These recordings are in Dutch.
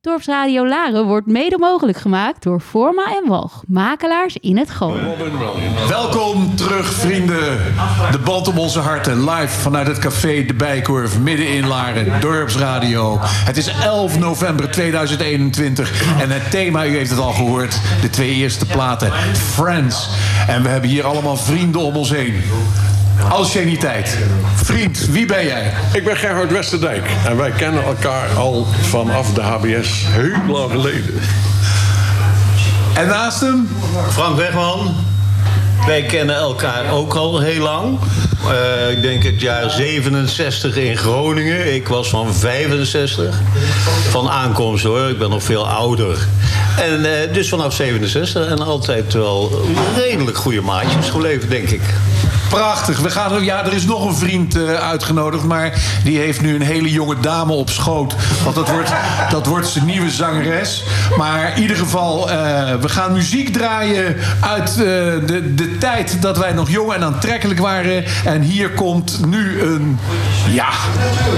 Dorpsradio Laren wordt mede mogelijk gemaakt door Forma en Walg, makelaars in het Gooi. Welkom terug, vrienden. De band om onze harten. Live vanuit het café De Bijkorf, midden in Laren, Dorpsradio. Het is 11 november 2021. En het thema, u heeft het al gehoord, de twee eerste platen. Friends. En we hebben hier allemaal vrienden om ons heen. Anciëniteit. Vriend, wie ben jij? Ik ben Gerhard Westerdijk en wij kennen elkaar al vanaf de HBS heel lang geleden. En naast hem? Frank Wegman. Wij kennen elkaar ook al heel lang. Uh, ik denk het jaar 67 in Groningen. Ik was van 65. Van aankomst hoor, ik ben nog veel ouder. En uh, dus vanaf 67 en altijd wel redelijk goede maatjes gebleven, denk ik. Prachtig. We gaan, ja, er is nog een vriend uh, uitgenodigd, maar die heeft nu een hele jonge dame op schoot. Want dat wordt, dat wordt zijn nieuwe zangeres. Maar in ieder geval, uh, we gaan muziek draaien uit uh, de, de tijd dat wij nog jong en aantrekkelijk waren. En hier komt nu een, ja,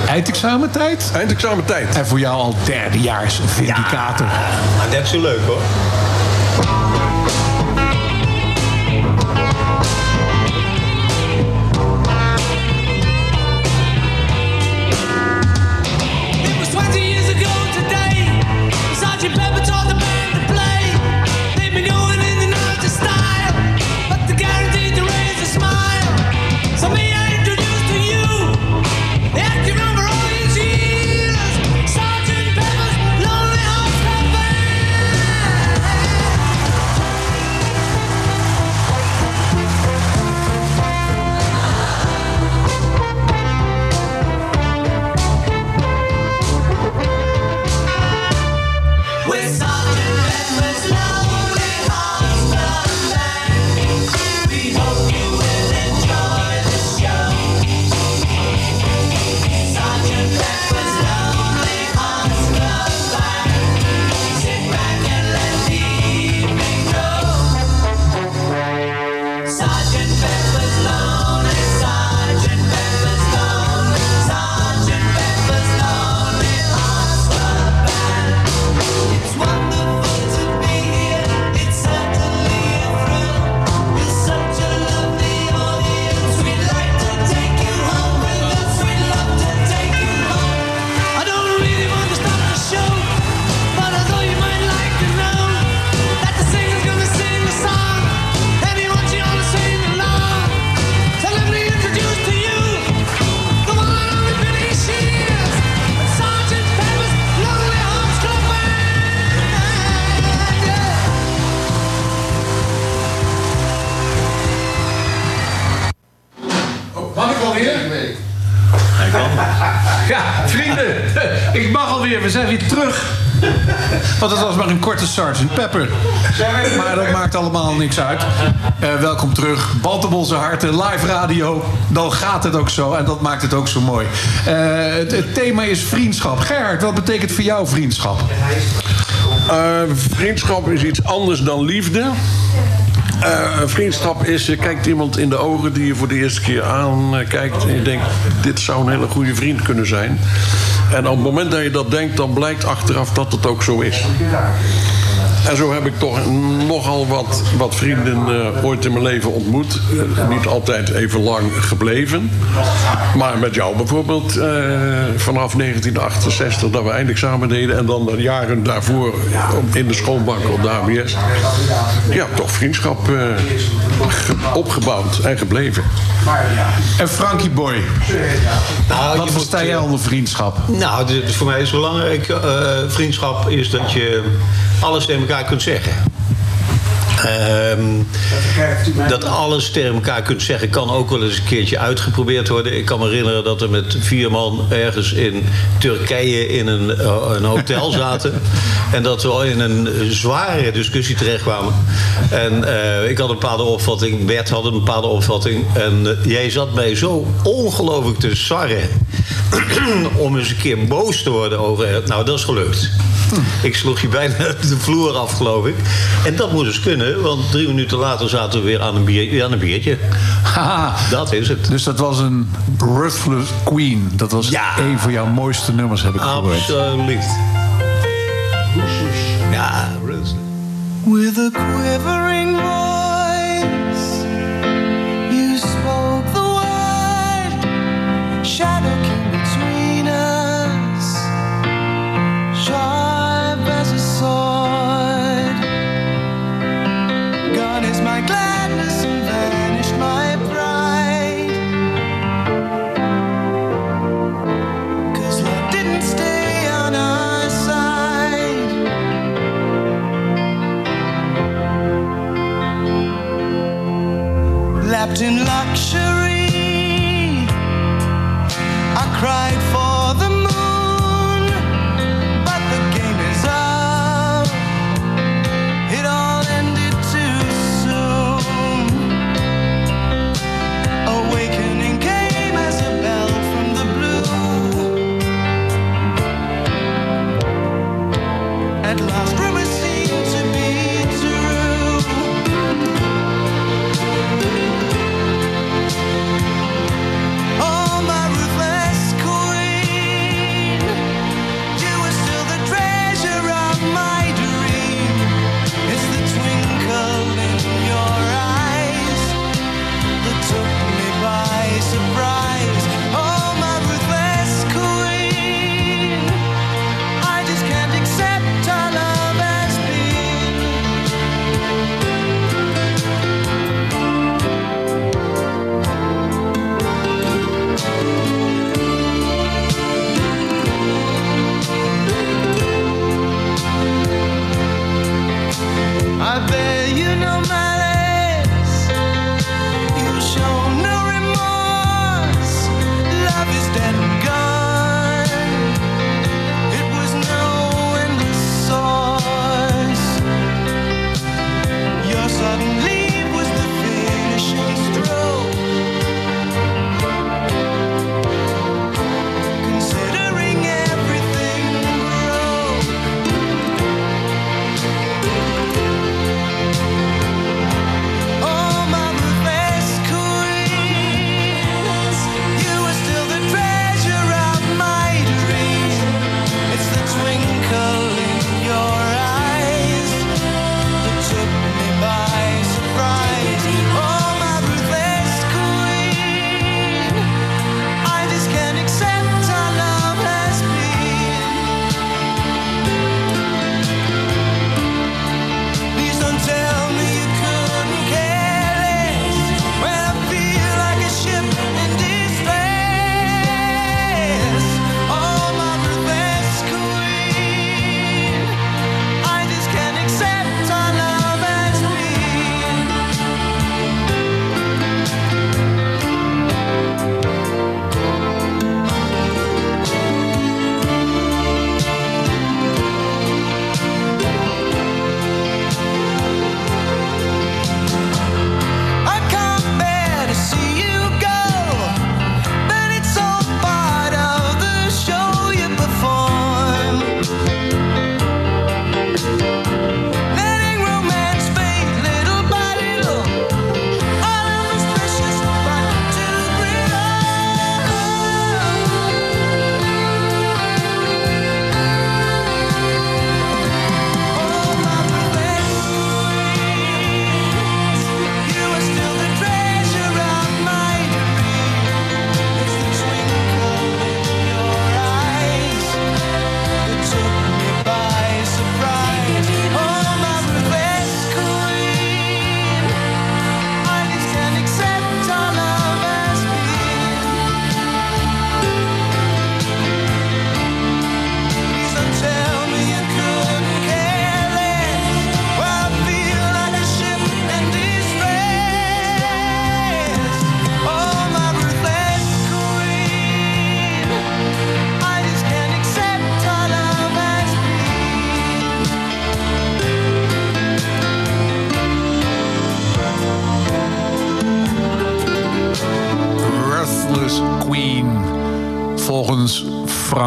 eindexamentijd? Eindexamentijd. En voor jou al derdejaars vindicator. Ja, net zo leuk hoor. Een korte Sergeant Pepper. Maar dat maakt allemaal niks uit. Uh, welkom terug. Onze harten, live radio. Dan gaat het ook zo en dat maakt het ook zo mooi. Uh, het, thema is vriendschap. Gerhard, wat betekent voor jou vriendschap? Uh, vriendschap is iets anders dan liefde. Vriendschap is, je kijkt iemand in de ogen die je voor de eerste keer aankijkt. En je denkt, dit zou een hele goede vriend kunnen zijn. En op het moment dat je dat denkt, dan blijkt achteraf dat het ook zo is. En zo heb ik toch nogal wat, wat vrienden uh, ooit in mijn leven ontmoet. Uh, niet altijd even lang gebleven. Maar met jou bijvoorbeeld uh, vanaf 1968 dat we eindexamen deden. En dan de jaren daarvoor in de schoolbank op de HBS. Ja, toch vriendschap opgebouwd en gebleven. En Frankie Boy, nou, wat versta jij onder vriendschap? Nou, dit, voor mij is belangrijk. vriendschap is dat je alles tegen elkaar kunt zeggen. Um, dat alles tegen elkaar kunt zeggen kan ook wel eens een keertje uitgeprobeerd worden. Ik kan me herinneren dat we met vier man ergens in Turkije in een, uh, een hotel zaten. en dat we al in een zware discussie terechtkwamen. En uh, ik had een bepaalde opvatting, Bert had een bepaalde opvatting. En uh, jij zat mij zo ongelooflijk te sarren. om eens een keer boos te worden over. Nou, dat is gelukt. Ik sloeg je bijna de vloer af, geloof ik. En dat moest dus kunnen, eh, want drie minuten later zaten we weer aan een, biertje aan een biertje. Dat is het. Dus dat was een Ruthless Queen. Dat was een van jouw mooiste nummers, heb ik Absoluut. gehoord. Absoluut. Ja, Ruthless. With a quivering. action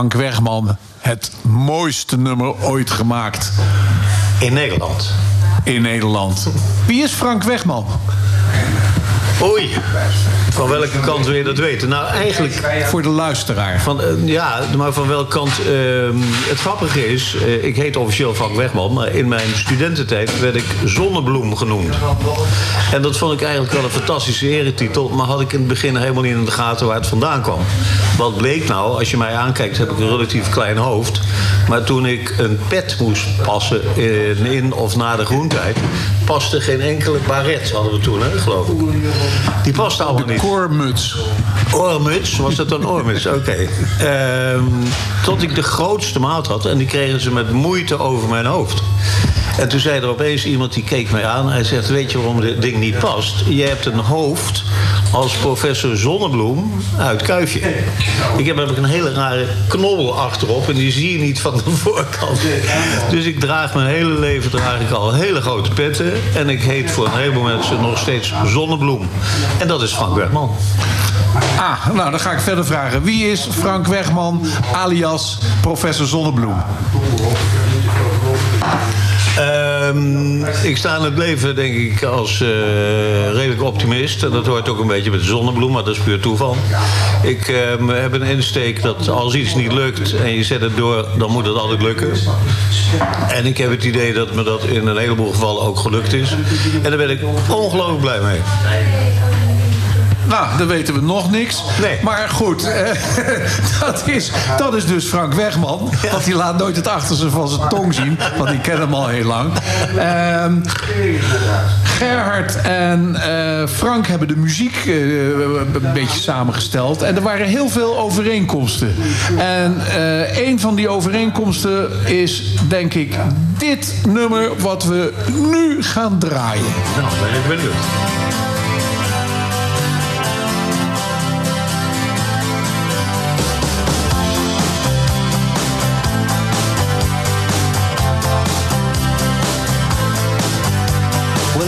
Frank Wegman het mooiste nummer ooit gemaakt. In Nederland. In Nederland. Wie is Frank Wegman? Oei, van welke kant wil je dat weten? Nou, eigenlijk... Voor de luisteraar. Van, eh, ja, maar van welke kant... Ehm, het grappige is, eh, ik heet officieel Frank Wegman... maar in mijn studententijd werd ik Zonnebloem genoemd. En dat vond ik eigenlijk wel een fantastische eretitel... maar had ik in het begin helemaal niet in de gaten waar het vandaan kwam. Wat bleek nou, als je mij aankijkt, heb ik een relatief klein hoofd maar toen ik een pet moest passen in, in of na de groentijd... paste geen enkele baret, hadden we toen, hè, geloof ik. Die paste allemaal niet. Koormuts. Oormuts, was dat een oormuts? Oké. Ehm, tot ik de grootste maat had en die kregen ze met moeite over mijn hoofd. En toen zei er opeens iemand die keek mij aan. Hij zegt: Weet je waarom dit ding niet past? Je hebt een hoofd als professor Zonnebloem uit Kuifje. Ik heb namelijk een hele rare knobbel achterop en die zie je niet van de voorkant. Dus ik draag mijn hele leven draag ik al hele grote petten. En ik heet voor een heleboel mensen nog steeds Zonnebloem. En dat is Frank Bergman. Ah, nou dan ga ik verder vragen. Wie is Frank Wegman alias professor Zonnebloem? Ehm, ik sta in het leven, denk ik, als eh, redelijk optimist. En dat hoort ook een beetje met de zonnebloem, maar dat is puur toeval. Ik ehm, heb een insteek dat als iets niet lukt en je zet het door, dan moet het altijd lukken. En ik heb het idee dat me dat in een heleboel gevallen ook gelukt is. En daar ben ik ongelooflijk blij mee. Nou, dan weten we nog niks. Nee. Maar goed, eh, dat, is, dat is dus Frank Wegman. Want die laat nooit het achterste van zijn tong zien. Want ik ken hem al heel lang. Ehm, Gerhard en eh, Frank hebben de muziek eh, een beetje samengesteld. En er waren heel veel overeenkomsten. En eh, een van die overeenkomsten is, denk ik, dit nummer wat we nu gaan draaien. Nou, ben ik benieuwd.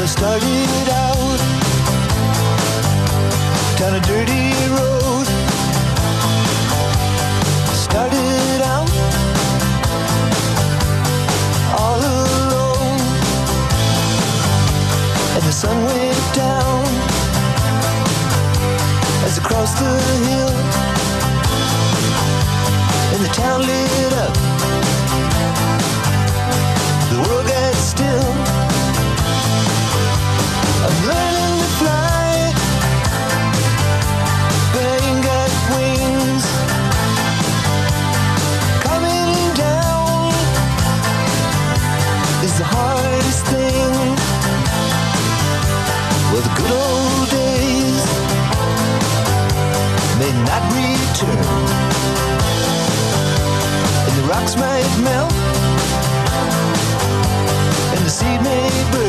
I started out down a dirty road. Started out all alone, and the sun went down as I crossed the hill, and the town lit up. Return, and the rocks might melt, and the seed may burn.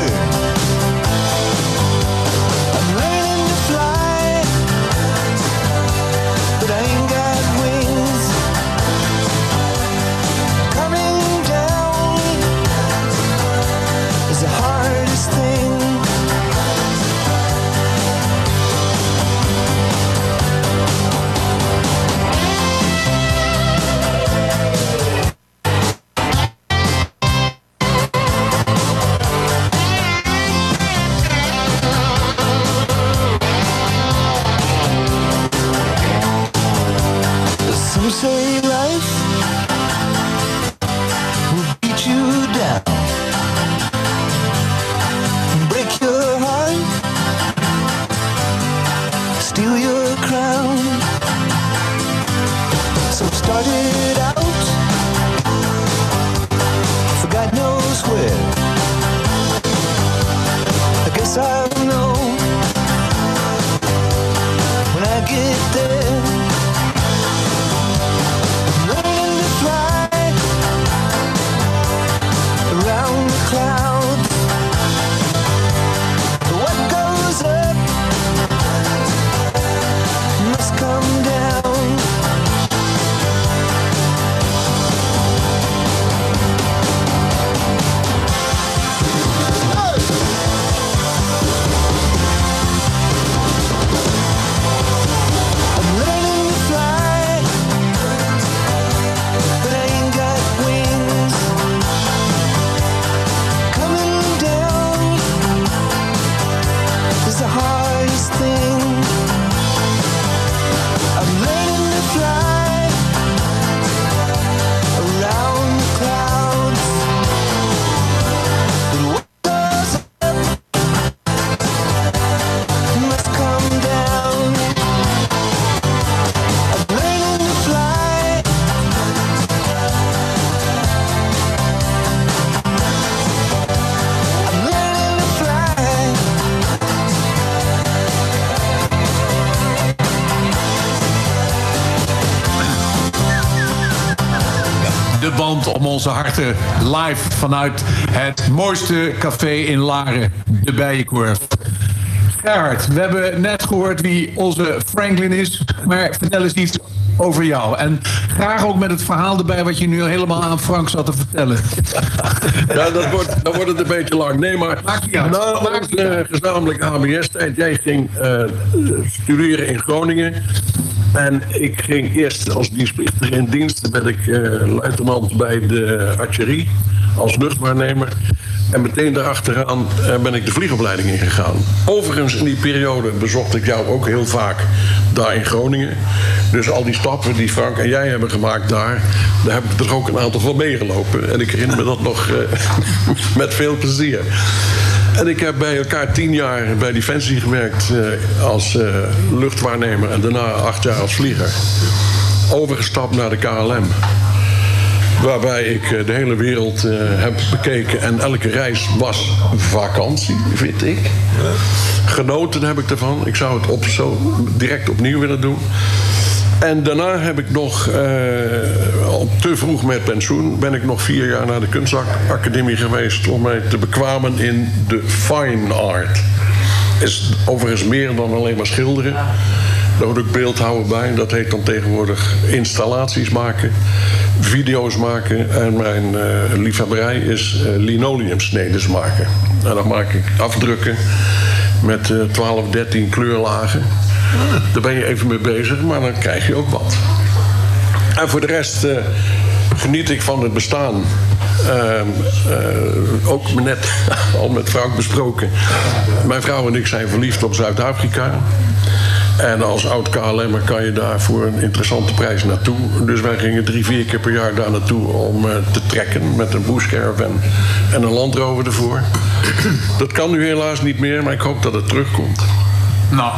Steal your crown. Some started out for God knows where. I guess I'll onze harten live vanuit het mooiste café in Laren, de Bijenkorf. Gerhard, we hebben net gehoord wie onze Franklin is, maar vertel eens iets over jou. En graag ook met het verhaal erbij wat je nu helemaal aan Frank zat te vertellen. Ja, dat wordt, dan wordt het een beetje lang. Nee, maar na onze gezamenlijke HBS-tijd... jij ging eh, studeren in Groningen. En ik ging eerst als dienstplichtige in dienst. Ben ik eh, luitenant bij de archerie als luchtwaarnemer. En meteen daarachteraan eh, ben ik de vliegopleiding ingegaan. Overigens, in die periode bezocht ik jou ook heel vaak daar in Groningen. Dus al die stappen die Frank en jij hebben gemaakt daar... daar heb ik er ook een aantal van meegelopen. En ik herinner me dat nog eh, met veel plezier. En ik heb bij elkaar tien jaar bij Defensie gewerkt eh, als eh, luchtwaarnemer... en daarna acht jaar als vlieger. Overgestapt naar de KLM. Waarbij ik eh, de hele wereld heb bekeken. En elke reis was vakantie, vind ik. Genoten heb ik ervan. Ik zou het op, zo direct opnieuw willen doen. En daarna heb ik nog, al te vroeg met pensioen... ben ik nog vier jaar naar de kunstacademie geweest... om mij te bekwamen in de fine art. Is overigens meer dan alleen maar schilderen. Daar hoort ook beeldhouden bij. Dat heet dan tegenwoordig installaties maken, video's maken. En mijn eh, liefhebberij is eh, linoleumsnedes maken. En dan maak ik afdrukken met eh 12, 13 kleurlagen. Daar ben je even mee bezig, maar dan krijg je ook wat. En voor de rest eh, geniet ik van het bestaan. Ehm, eh, ook net al met Frank besproken. Mijn vrouw en ik zijn verliefd op Zuid-Afrika. En als oud KLM'er kan je daar voor een interessante prijs naartoe. Dus wij gingen drie, vier keer per jaar daar naartoe om eh, te trekken met een bushcaravan en een Land Rover ervoor. Dat kan nu helaas niet meer, maar ik hoop dat het terugkomt. Nou,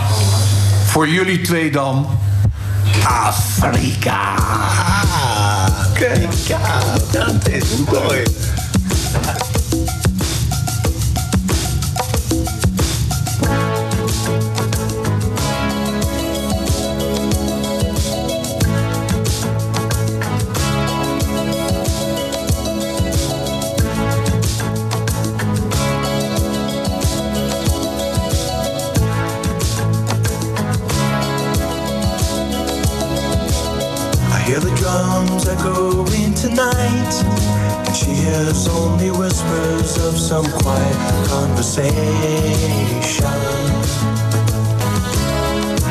voor jullie twee dan... Afrika. Kijk, ja, dat hear the drums echoing tonight, and she hears only whispers of some quiet conversation.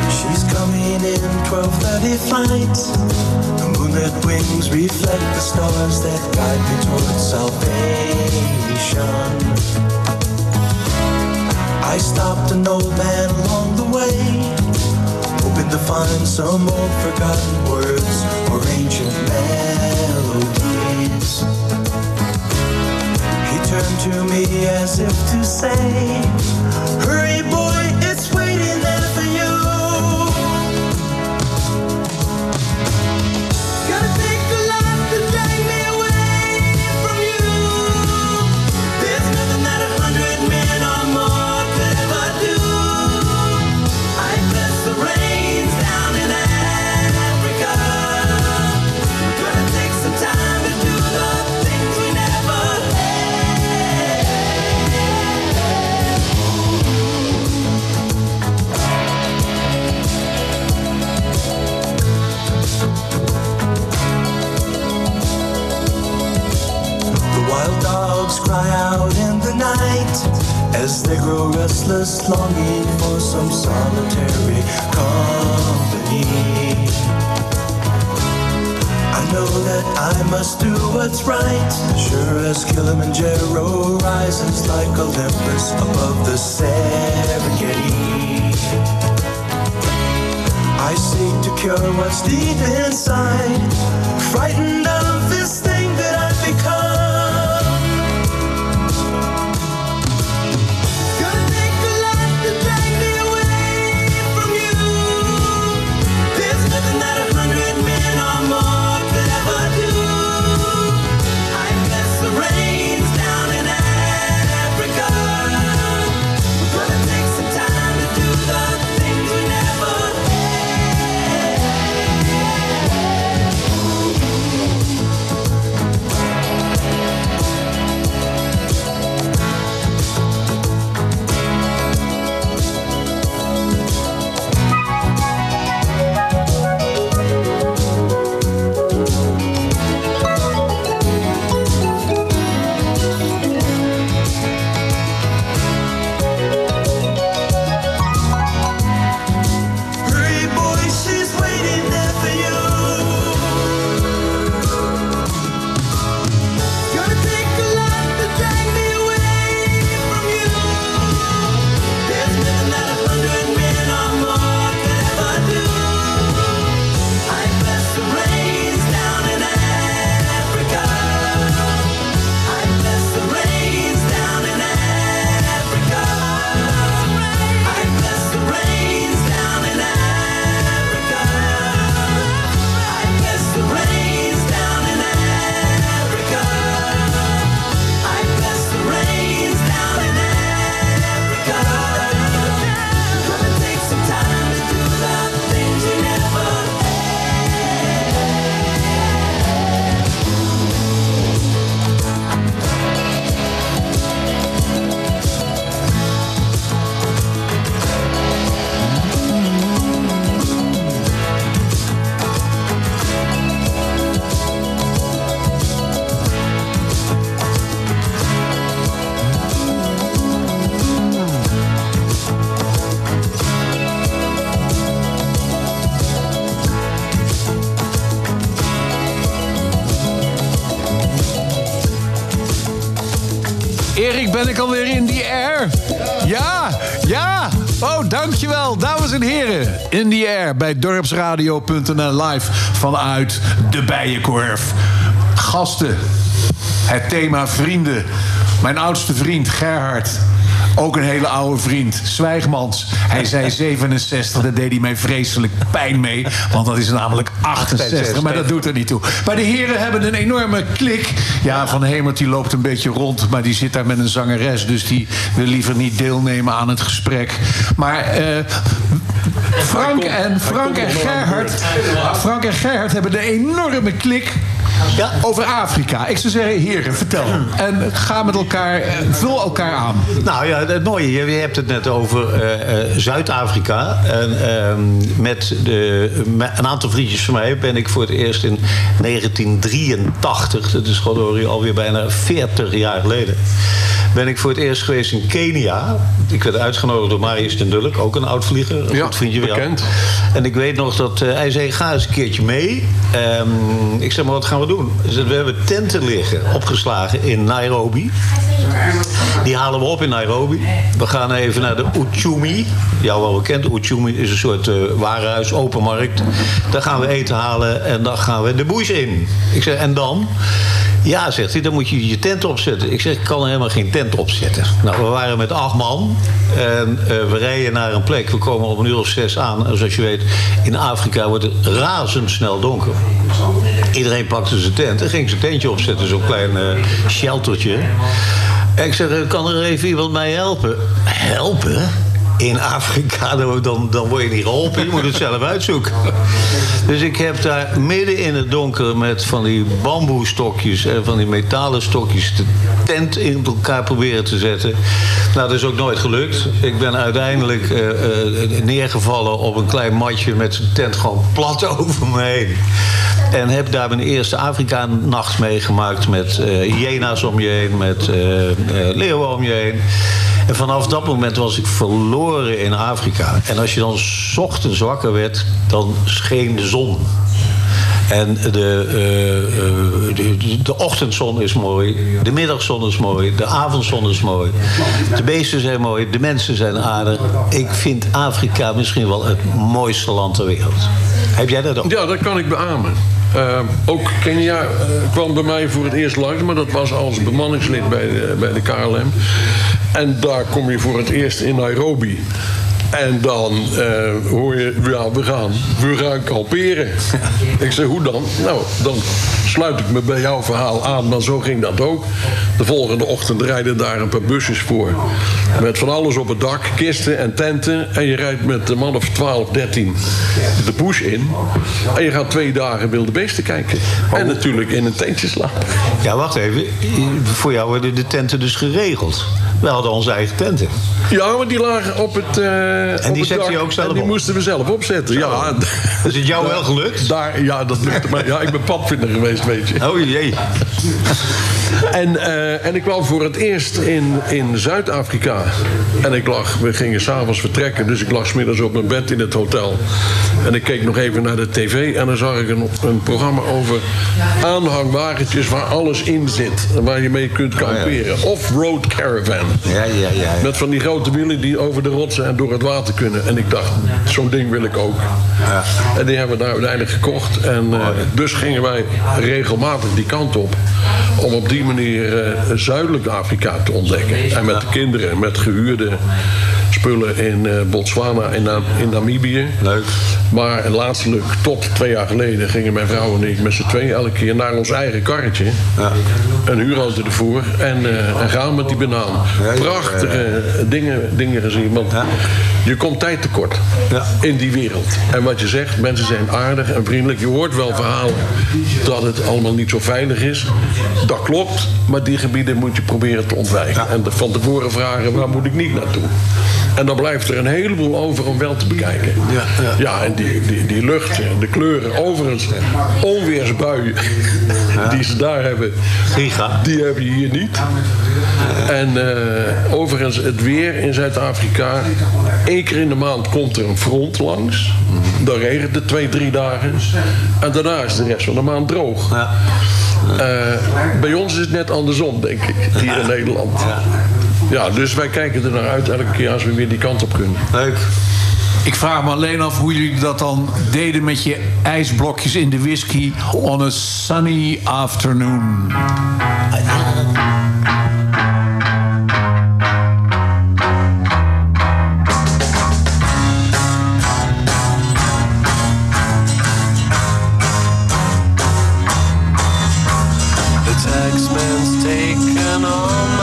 She's coming in 12:30 flight. The moonlit wings reflect the stars that guide me towards salvation. I stopped an old man along the way hoping to find some old forgotten words or ancient melodies. He turned to me as if to say, Hurry, boy, they grow restless, longing for some solitary company. I know that I must do what's right, sure as Kilimanjaro rises like Olympus above the Serengeti. I seek to cure what's deep inside, frightened In the air bij dorpsradio.nl live vanuit de Bijenkorf. Gasten, het thema vrienden. Mijn oudste vriend Gerhard. Ook een hele oude vriend, Zwijgmans. Hij zei 67, daar deed hij mij vreselijk pijn mee. Want dat is namelijk 68, maar dat doet er niet toe. Maar de heren hebben een enorme klik. Ja, Van Hemert die loopt een beetje rond, maar die zit daar met een zangeres. Dus die wil liever niet deelnemen aan het gesprek. Maar eh, Frank en, Frank en Gerhard... Frank en Gerhard hebben de enorme klik Ja. over Afrika. Ik zou zeggen, heren, vertel. En ga met elkaar, eh, vul elkaar aan. Nou ja, het mooie, je, je hebt het net over eh, eh, Zuid-Afrika. En ehm, met de, met een aantal vriendjes van mij ben ik voor het eerst in 1983, dat is gewoon alweer bijna 40 jaar geleden, ben ik voor het eerst geweest in Kenia. Ik werd uitgenodigd door Marius ten Dulk, ook een oud vlieger, een Ja, goed vriendje bekend. En ik weet nog dat eh, hij zei, ga eens een keertje mee. Ehm, ik zeg, maar wat gaan we doen? Zei, we hebben tenten liggen, opgeslagen in Nairobi. Die halen we op in Nairobi. We gaan even naar de Uchumi. Jou wel bekend. Uchumi is een soort eh warenhuis, openmarkt. Daar gaan we eten halen en dan gaan we de bush in. Ik zeg, en dan? Ja, zegt hij, dan moet je je tent opzetten. Ik zeg, ik kan helemaal geen tent opzetten. Nou, we waren met acht man. En eh, we rijden naar een plek. We komen om een uur of zes aan. En zoals je weet, in Afrika wordt het razendsnel donker. Iedereen pakte zijn tent en ging zijn tentje opzetten. Zo'n klein eh, sheltertje. En ik zeg, eh, kan er even iemand mij helpen? Helpen? In Afrika, dan, dan, word je niet geholpen. Je moet het zelf uitzoeken. Dus ik heb daar midden in het donker met van die bamboestokjes en van die metalen stokjes de tent in elkaar proberen te zetten. Nou, dat is ook nooit gelukt. Ik ben uiteindelijk eh, eh, neergevallen op een klein matje met zijn tent gewoon plat over me heen. En heb daar mijn eerste Afrika-nacht meegemaakt met eh hyena's om je heen, met leeuwen om je heen. En vanaf dat moment was ik verloren in Afrika. En als je dan ochtends wakker werd, dan scheen de zon. En de, eh, de, de- ochtendzon is mooi, de middagzon is mooi, de avondzon is mooi. De beesten zijn mooi, de mensen zijn aardig. Ik vind Afrika misschien wel het mooiste land ter wereld. Heb jij dat ook? Ja, dat kan ik beamen. Eh, ook Kenia kwam bij mij voor het eerst langs, maar dat was als bemanningslid bij bij de KLM. En daar kom je voor het eerst in Nairobi. En dan eh, hoor je, ja, we gaan, we gaan kamperen. Ik zeg, hoe dan? Nou, dan sluit ik me bij jouw verhaal aan, maar zo ging dat ook. De volgende ochtend rijden daar een paar busjes voor. Met van alles op het dak, kisten en tenten. En je rijdt met een man of 12, 13 de bush in. En je gaat twee dagen wilde beesten kijken. En natuurlijk in een tentje slapen. Ja, wacht even. Voor jou werden de tenten dus geregeld. We hadden onze eigen tenten. Ja, maar die lagen op het, eh op die zette je ook zelf En die op? moesten we zelf opzetten. Ja, Is het jou wel gelukt? daar, ja, dat lukte me. Ja, ik ben padvinder geweest, weet je. Oh jee. En, eh, en ik kwam voor het eerst in, in Zuid-Afrika. En ik lag, we gingen s'avonds vertrekken, dus ik lag smiddags op mijn bed in het hotel. En ik keek nog even naar de tv en dan zag ik een, een programma over aanhangwagentjes waar alles in zit. Waar je mee kunt kamperen. Off-road caravan. Ja, ja, ja. ja. Met van die grote wielen die over de rotsen en door het water kunnen. En ik dacht, zo'n ding wil ik ook. En die hebben we daar uiteindelijk gekocht. En eh, dus gingen wij regelmatig die kant op. Om op die manier eh, zuidelijk Afrika te ontdekken. En met de kinderen, met gehuurde spullen in eh, Botswana en in Namibië. Leuk. Maar laatstelijk, tot twee jaar geleden, gingen mijn vrouw en ik met z'n tweeën elke keer naar ons eigen karretje. Een huurauto ervoor en, eh, en gaan met die banaan. Ja, ja, Prachtige eh, dingen, dingen gezien. Want je komt tijd tekort Ja. in die wereld. En wat je zegt, mensen zijn aardig en vriendelijk. Je hoort wel verhalen dat het allemaal niet zo veilig is. Dat klopt, maar die gebieden moet je proberen te ontwijken. En van tevoren vragen, waar moet ik niet naartoe? En dan blijft er een heleboel over om wel te bekijken. Ja, ja. Ja, en die, die, die lucht, en de kleuren, overigens, onweersbuien die ze daar hebben, die heb je hier niet. En eh, overigens, het weer in Zuid-Afrika, één keer in de maand komt er een front langs. Dan regent het twee, drie dagen. En daarna is de rest van de maand droog. Ja. Eh, bij ons is het net andersom, denk ik, hier in Nederland. Ja, dus wij kijken er naar uit elke keer als we weer die kant op kunnen. Leuk. Ik vraag me alleen af hoe jullie dat dan deden met je ijsblokjes in de whisky on a sunny afternoon. The taxman's taken dough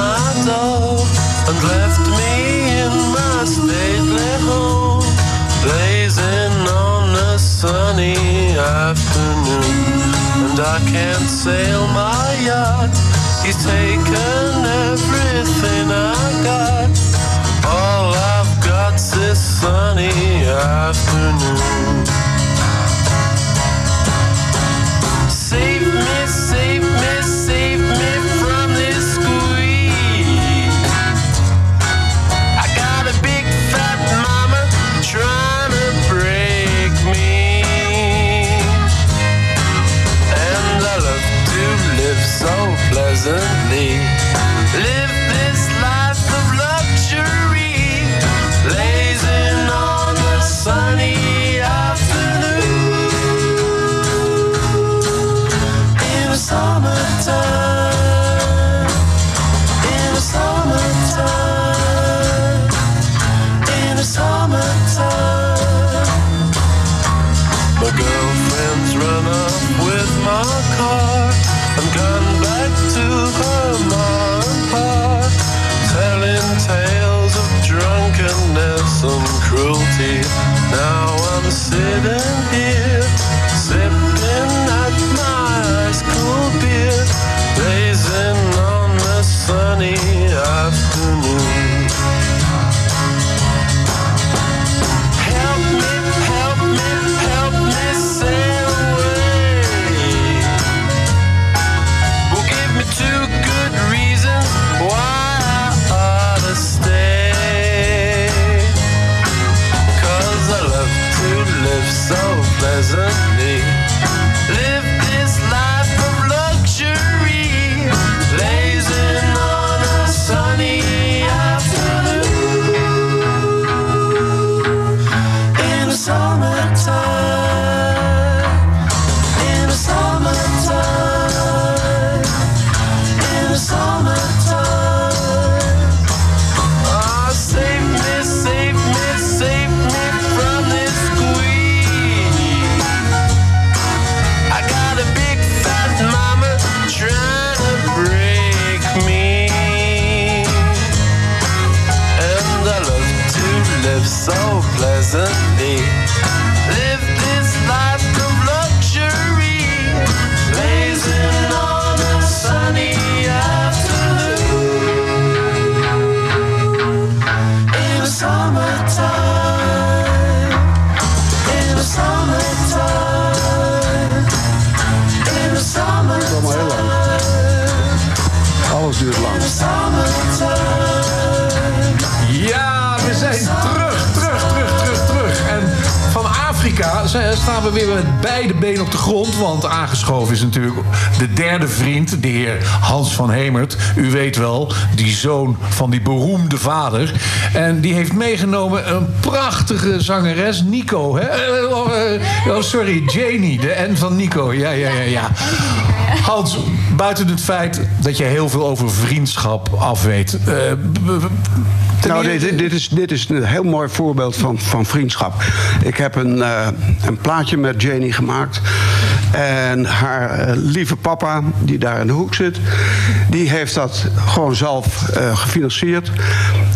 and left me in my stately home, blazing on a sunny afternoon. And I can't sail my yacht. He's taken everything I got. All I've sunny afternoon. Staan we weer met beide benen op de grond. Want aangeschoven is natuurlijk de derde vriend, de heer Hans van Hemert. U weet wel, die zoon van die beroemde vader. En die heeft meegenomen een prachtige zangeres, Nico. Hè? Eh, oh, eh, oh, sorry, Janie, de N van Nico. Ja, ja, ja, ja. Hans, buiten het feit dat je heel veel over vriendschap afweet. eh, ten Nou, dit, dit, is, dit is een heel mooi voorbeeld van, van vriendschap. Ik heb een, eh, een plaatje met Janie gemaakt. En haar eh, lieve papa, die daar in de hoek zit... die heeft dat gewoon zelf eh, gefinancierd.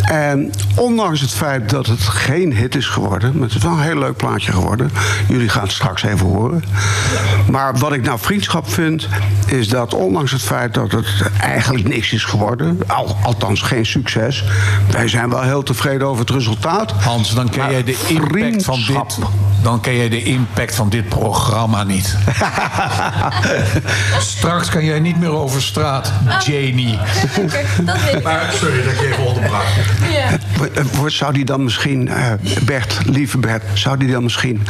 En ondanks het feit dat het geen hit is geworden... maar het is wel een heel leuk plaatje geworden. Jullie gaan het straks even horen. Maar wat ik nou vriendschap vind... is dat ondanks het feit dat het eigenlijk niks is geworden... Al, althans geen succes... wij zijn wel heel tevreden over het resultaat. Hans, dan ken jij de impact van dit. Dan ken jij de impact van dit programma niet. Straks kan jij niet meer over straat, Janie. Dat weet ik. Maar sorry dat ik je even onderbrak. Ja. Eh, wordt- Zou die dan misschien, eh, Bert, lieve Bert... zou die dan misschien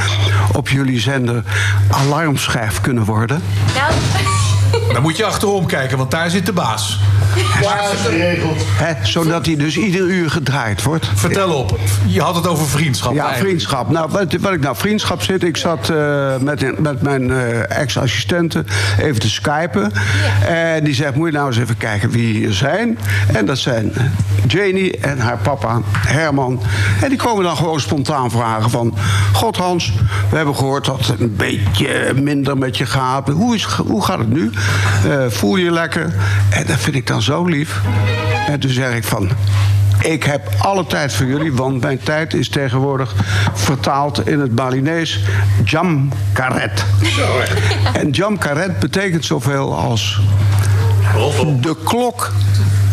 op jullie zender alarmschijf kunnen worden? Nou, Dan moet je achterom kijken, want daar zit de baas. Hè, zodat hij dus ieder uur gedraaid wordt. Vertel op. Je had het over vriendschap. Ja, eigenlijk. vriendschap. Nou, wat, wat ik nou vriendschap zit, ik zat eh, met, met mijn eh, ex-assistenten even te skypen. En die zegt, moet je nou eens even kijken wie hier zijn. En dat zijn eh, Janie en haar papa Herman. En die komen dan gewoon spontaan vragen van... God Hans, we hebben gehoord dat het een beetje minder met je gaat. Hoe, is, hoe gaat het nu? Eh, voel je lekker? En dat vind ik dan zo lief. En toen zeg ik van... Ik heb alle tijd voor jullie, want mijn tijd is tegenwoordig vertaald in het Balinees jam karet. En jam karet betekent zoveel als de klok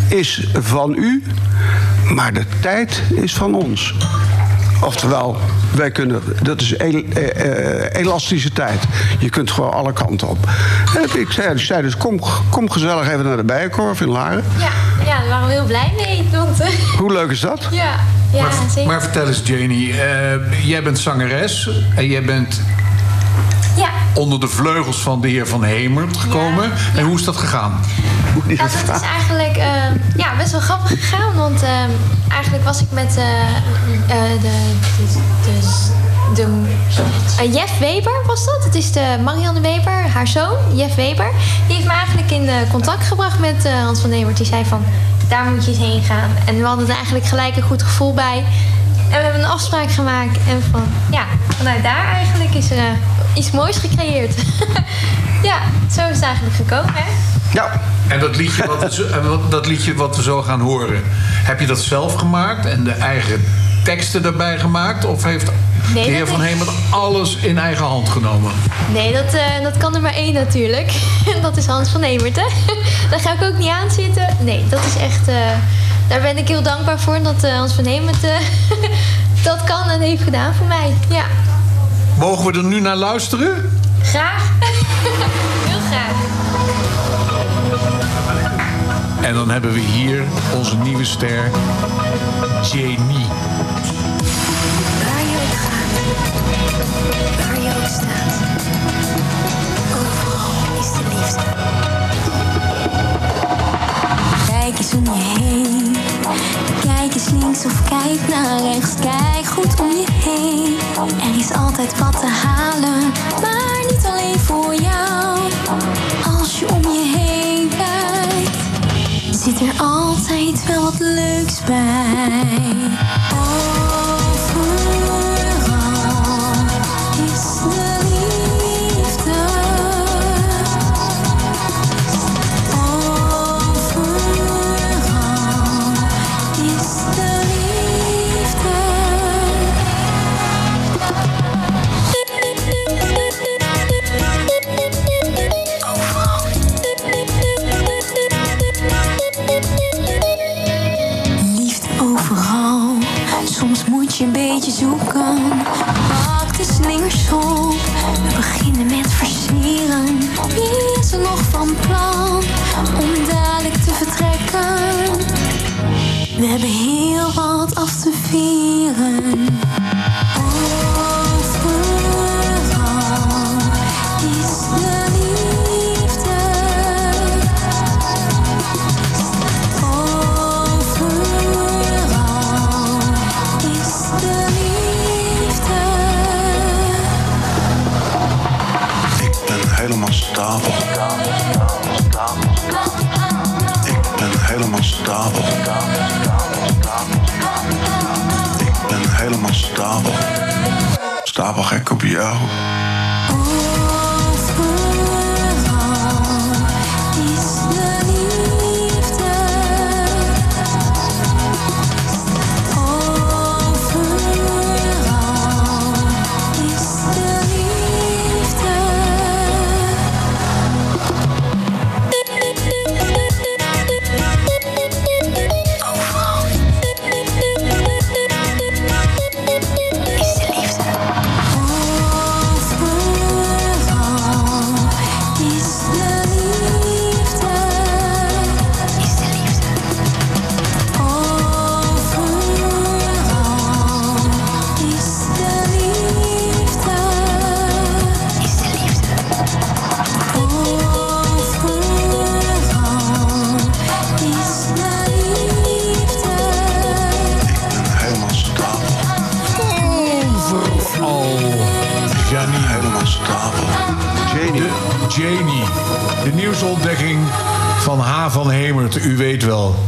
is van u, maar de tijd is van ons. Oftewel, wij kunnen, dat is el- eh, eh, elastische tijd. Je kunt gewoon alle kanten op. En ik zei, ik zei dus, kom, kom gezellig even naar de Bijenkorf in Laren. Ja, ja, daar waren we heel blij mee. Want, eh, Hoe leuk is dat? ja, ja Maar, zeker. maar vertel eens, Janie. eh, jij bent zangeres en jij bent onder de vleugels van de heer Van Hemert gekomen. En hoe is dat gegaan? Nou, dat is eigenlijk eh, ja, best wel grappig gegaan. Want eh, eigenlijk was ik met eh, eh, de, de, de, de Jeff Weber, was dat? Het is de Marianne Weber, haar zoon, Jeff Weber. Die heeft me eigenlijk in contact gebracht met eh, Hans van Hemert. Die zei van, daar moet je eens heen gaan. En we hadden er eigenlijk gelijk een goed gevoel bij. En we hebben een afspraak gemaakt. En van, ja, vanuit daar eigenlijk is er eh, iets moois gecreëerd. ja, zo is het eigenlijk gekomen, hè? Ja, En dat liedje wat, we zo- en wat- dat liedje wat we zo gaan horen, heb je dat zelf gemaakt en de eigen teksten daarbij gemaakt? Of heeft Nee, de heer Van Hemert alles in eigen hand genomen? Nee, dat, eh, dat kan er maar één natuurlijk. En dat is Hans van Hemert, hè? Daar ga ik ook niet aan zitten. Nee, dat is echt... eh, daar ben ik heel dankbaar voor dat eh, Hans van Hemert eh, dat kan en heeft gedaan voor mij. Ja, Mogen we er nu naar luisteren? graag. heel graag. En dan hebben we hier onze nieuwe ster, Janie. Kijk naar rechts, kijk goed om je heen. Er is altijd wat te halen, maar niet alleen voor jou. Als je om je heen kijkt zit er altijd wel wat leuks bij. Om dadelijk te vertrekken? We hebben heel wat af te vieren. Bial.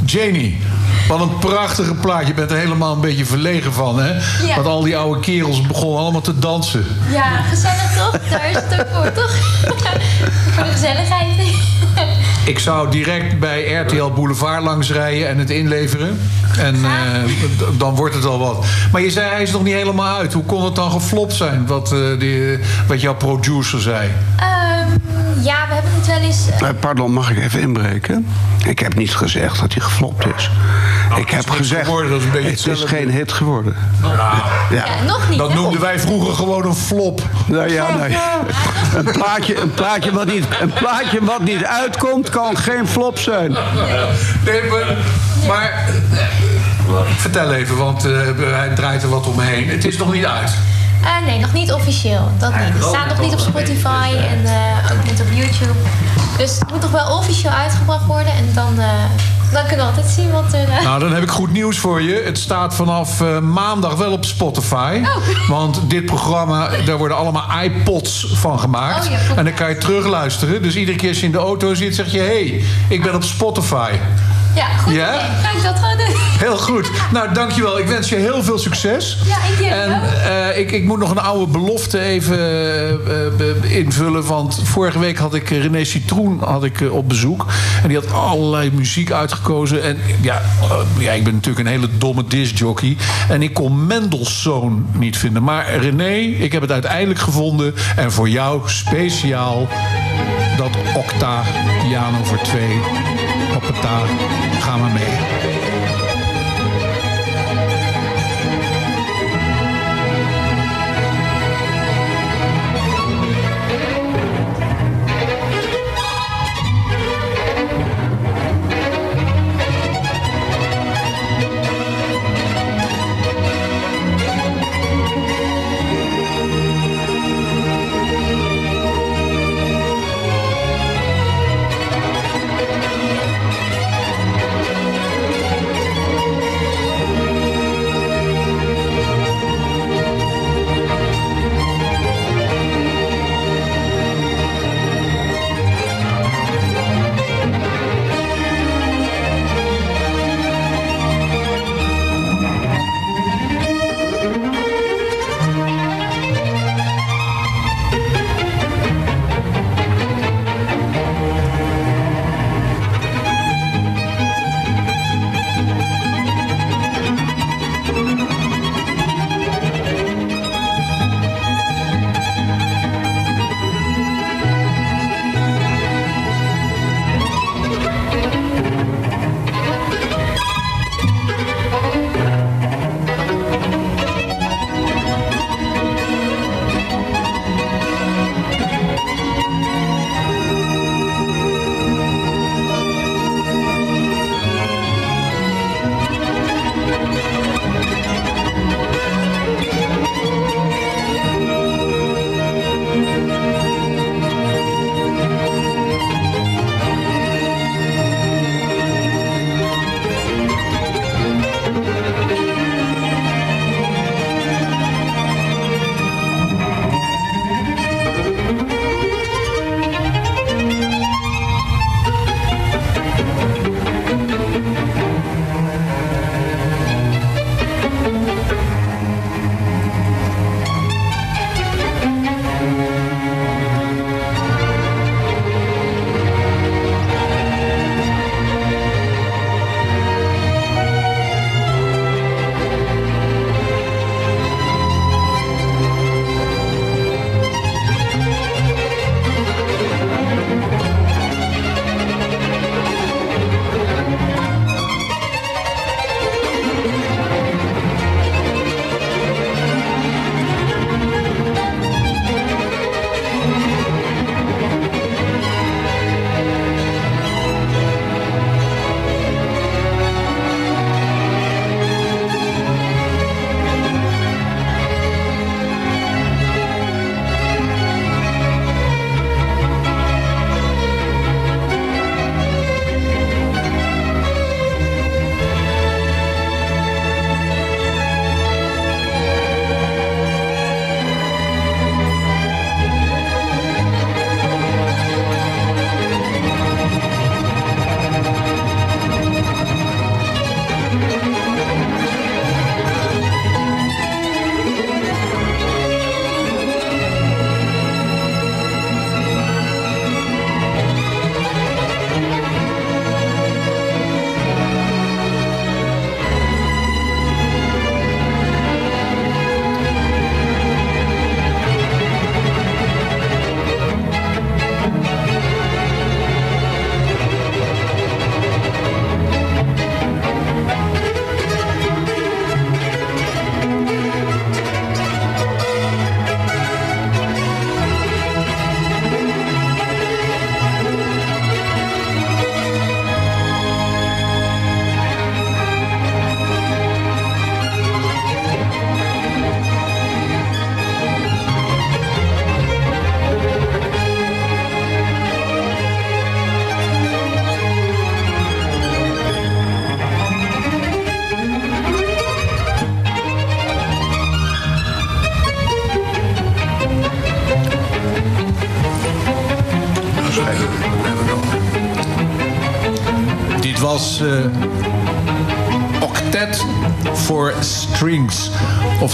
Janie, wat een prachtige plaat. Je bent er helemaal een beetje verlegen van, hè? Ja. Want al die oude kerels begonnen allemaal te dansen. Ja, gezellig toch? Daar is het ook voor, toch? voor de gezelligheid. Ik zou direct bij RTL Boulevard langs rijden en het inleveren. En eh, dan wordt het al wat. Maar je zei, hij is nog niet helemaal uit. Hoe kon het dan geflopt zijn, wat, eh, die, wat jouw producer zei? Ehm, ja, we hebben het wel eens... Eh, pardon, mag ik even inbreken? Ik heb niet gezegd dat hij geflopt is. ik heb gezegd, geworden, dat is een beetje het is geen hit geworden. Ja, Ja. nog niet, dat noemden wij vroeger gewoon een flop. Nou ja, nee. Een plaatje, een, plaatje wat niet, een plaatje wat niet uitkomt, kan geen flop zijn. Nee, maar, maar, vertel even, want eh, hij draait er wat omheen. Het is nog niet uit. Eh, nee, nog niet officieel. Dat niet. Het staat nog niet op Spotify en eh, ook niet op YouTube. Dus het moet nog wel officieel uitgebracht worden. En dan, eh, dan kunnen we altijd zien wat er... Nou, dan heb ik goed nieuws voor je. Het staat vanaf eh, maandag wel op Spotify. Oh. Want dit programma, daar worden allemaal iPods van gemaakt. Oh, ja, en dan kan je terugluisteren. Dus iedere keer als je in de auto zit, zeg je... hé, hey, ik ben op Spotify. Ja, goed Ja? idee. Ga ik dat gewoon doen? Heel goed. Nou, dankjewel. Ik wens je heel veel succes. Ja, ik jullie En eh, ik, ik moet nog een oude belofte even eh, eh, invullen. Want vorige week had ik René Citroen had ik, op bezoek. En die had allerlei muziek uitgekozen. En ja, ja, ik ben natuurlijk een hele domme discjockey. En ik kon Mendelssohn niet vinden. Maar René, ik heb het uiteindelijk gevonden. En voor jou speciaal dat octa piano voor twee. Hoppata, ga maar mee.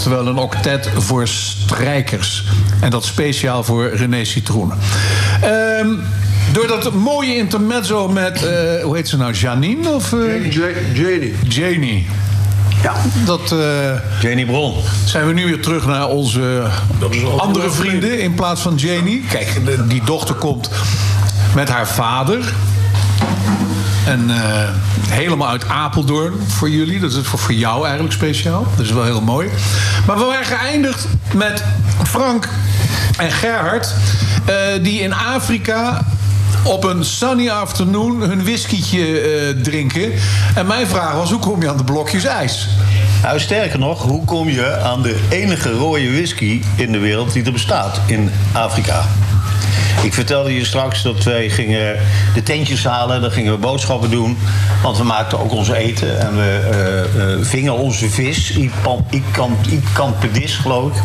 Oftewel een octet voor strijkers. En dat speciaal voor René Citroen. Ehm, door dat mooie intermezzo met, eh, hoe heet ze nou, Janine? Of, eh, Janie. Janie. Ja. Dat, eh, Janie Bron. zijn we nu weer terug naar onze andere vrienden in plaats van Janie. Kijk, die dochter komt met haar vader. En eh, helemaal uit Apeldoorn voor jullie. Dat is voor, voor jou eigenlijk speciaal. Dat is wel heel mooi. Maar we waren geëindigd met Frank en Gerhard. eh, die in Afrika op een sunny afternoon hun whiskietje eh, drinken. En mijn vraag was, hoe kom je aan de blokjes ijs? Nou, sterker nog, hoe kom je aan de enige rode whisky in de wereld die er bestaat in Afrika? Ik vertelde je straks dat wij gingen de tentjes halen, dan gingen we boodschappen doen. Want we maakten ook ons eten en we eh, eh, vingen onze vis, Ikampedis geloof ik.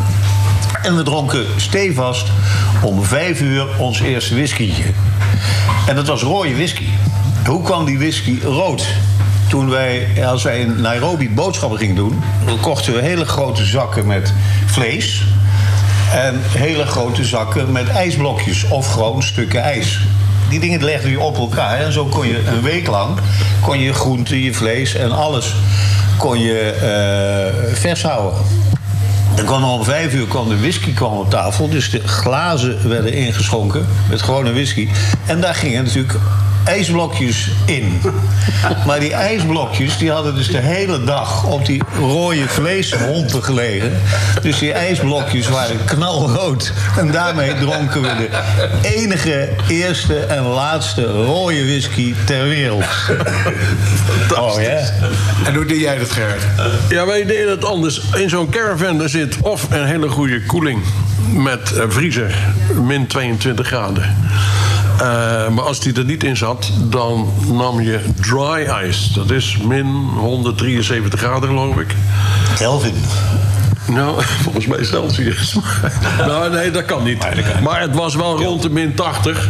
En we dronken stevast om vijf uur ons eerste whiskytje. En dat was rode whisky. Hoe kwam die whisky rood? Toen wij, als wij in Nairobi boodschappen gingen doen, kochten we hele grote zakken met vlees. En hele grote zakken met ijsblokjes of gewoon stukken ijs. Die dingen legden je op elkaar. En zo kon je een week lang kon je groente, je vlees en alles kon je eh, vers houden. Dan kwam om vijf uur kwam de whisky kwam op tafel. Dus de glazen werden ingeschonken met gewone whisky. En daar gingen natuurlijk ijsblokjes in. Maar die ijsblokjes die hadden dus de hele dag op die rode vleeshompen gelegen. Dus die ijsblokjes waren knalrood. En daarmee dronken we de enige, eerste en laatste rode whisky ter wereld. Oh ja. En hoe deed jij dat, Gerhard? Ja, wij deden het anders. In zo'n caravan daar zit of een hele goede koeling met eh, vriezer, min 22 graden. Eh, maar als die er niet in zat, dan nam je dry ice. Dat is min 173 graden, geloof ik. Kelvin. Nou, volgens mij Celsius. nou, nee, dat kan niet. Maar het was wel rond de min 80.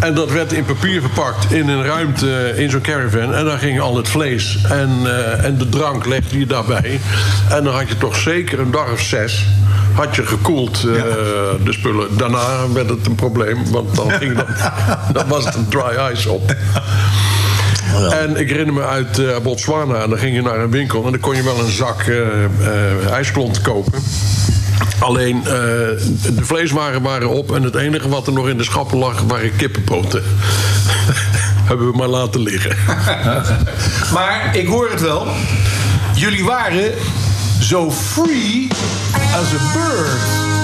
En dat werd in papier verpakt in een ruimte in zo'n caravan. En daar ging al het vlees en, eh, en de drank legde je daarbij. En dan had je toch zeker een dag of zes... had je gekoeld eh, de spullen. Daarna werd het een probleem, want dan, ging dat, dan was het een dry ice op. En ik herinner me uit eh, Botswana. En dan ging je naar een winkel en dan kon je wel een zak eh eh, ijsklont kopen. Alleen eh, de vleeswaren waren op en het enige wat er nog in de schappen lag waren kippenpoten. Hebben we maar laten liggen. Maar ik hoor het wel. Jullie waren zo free as a bird.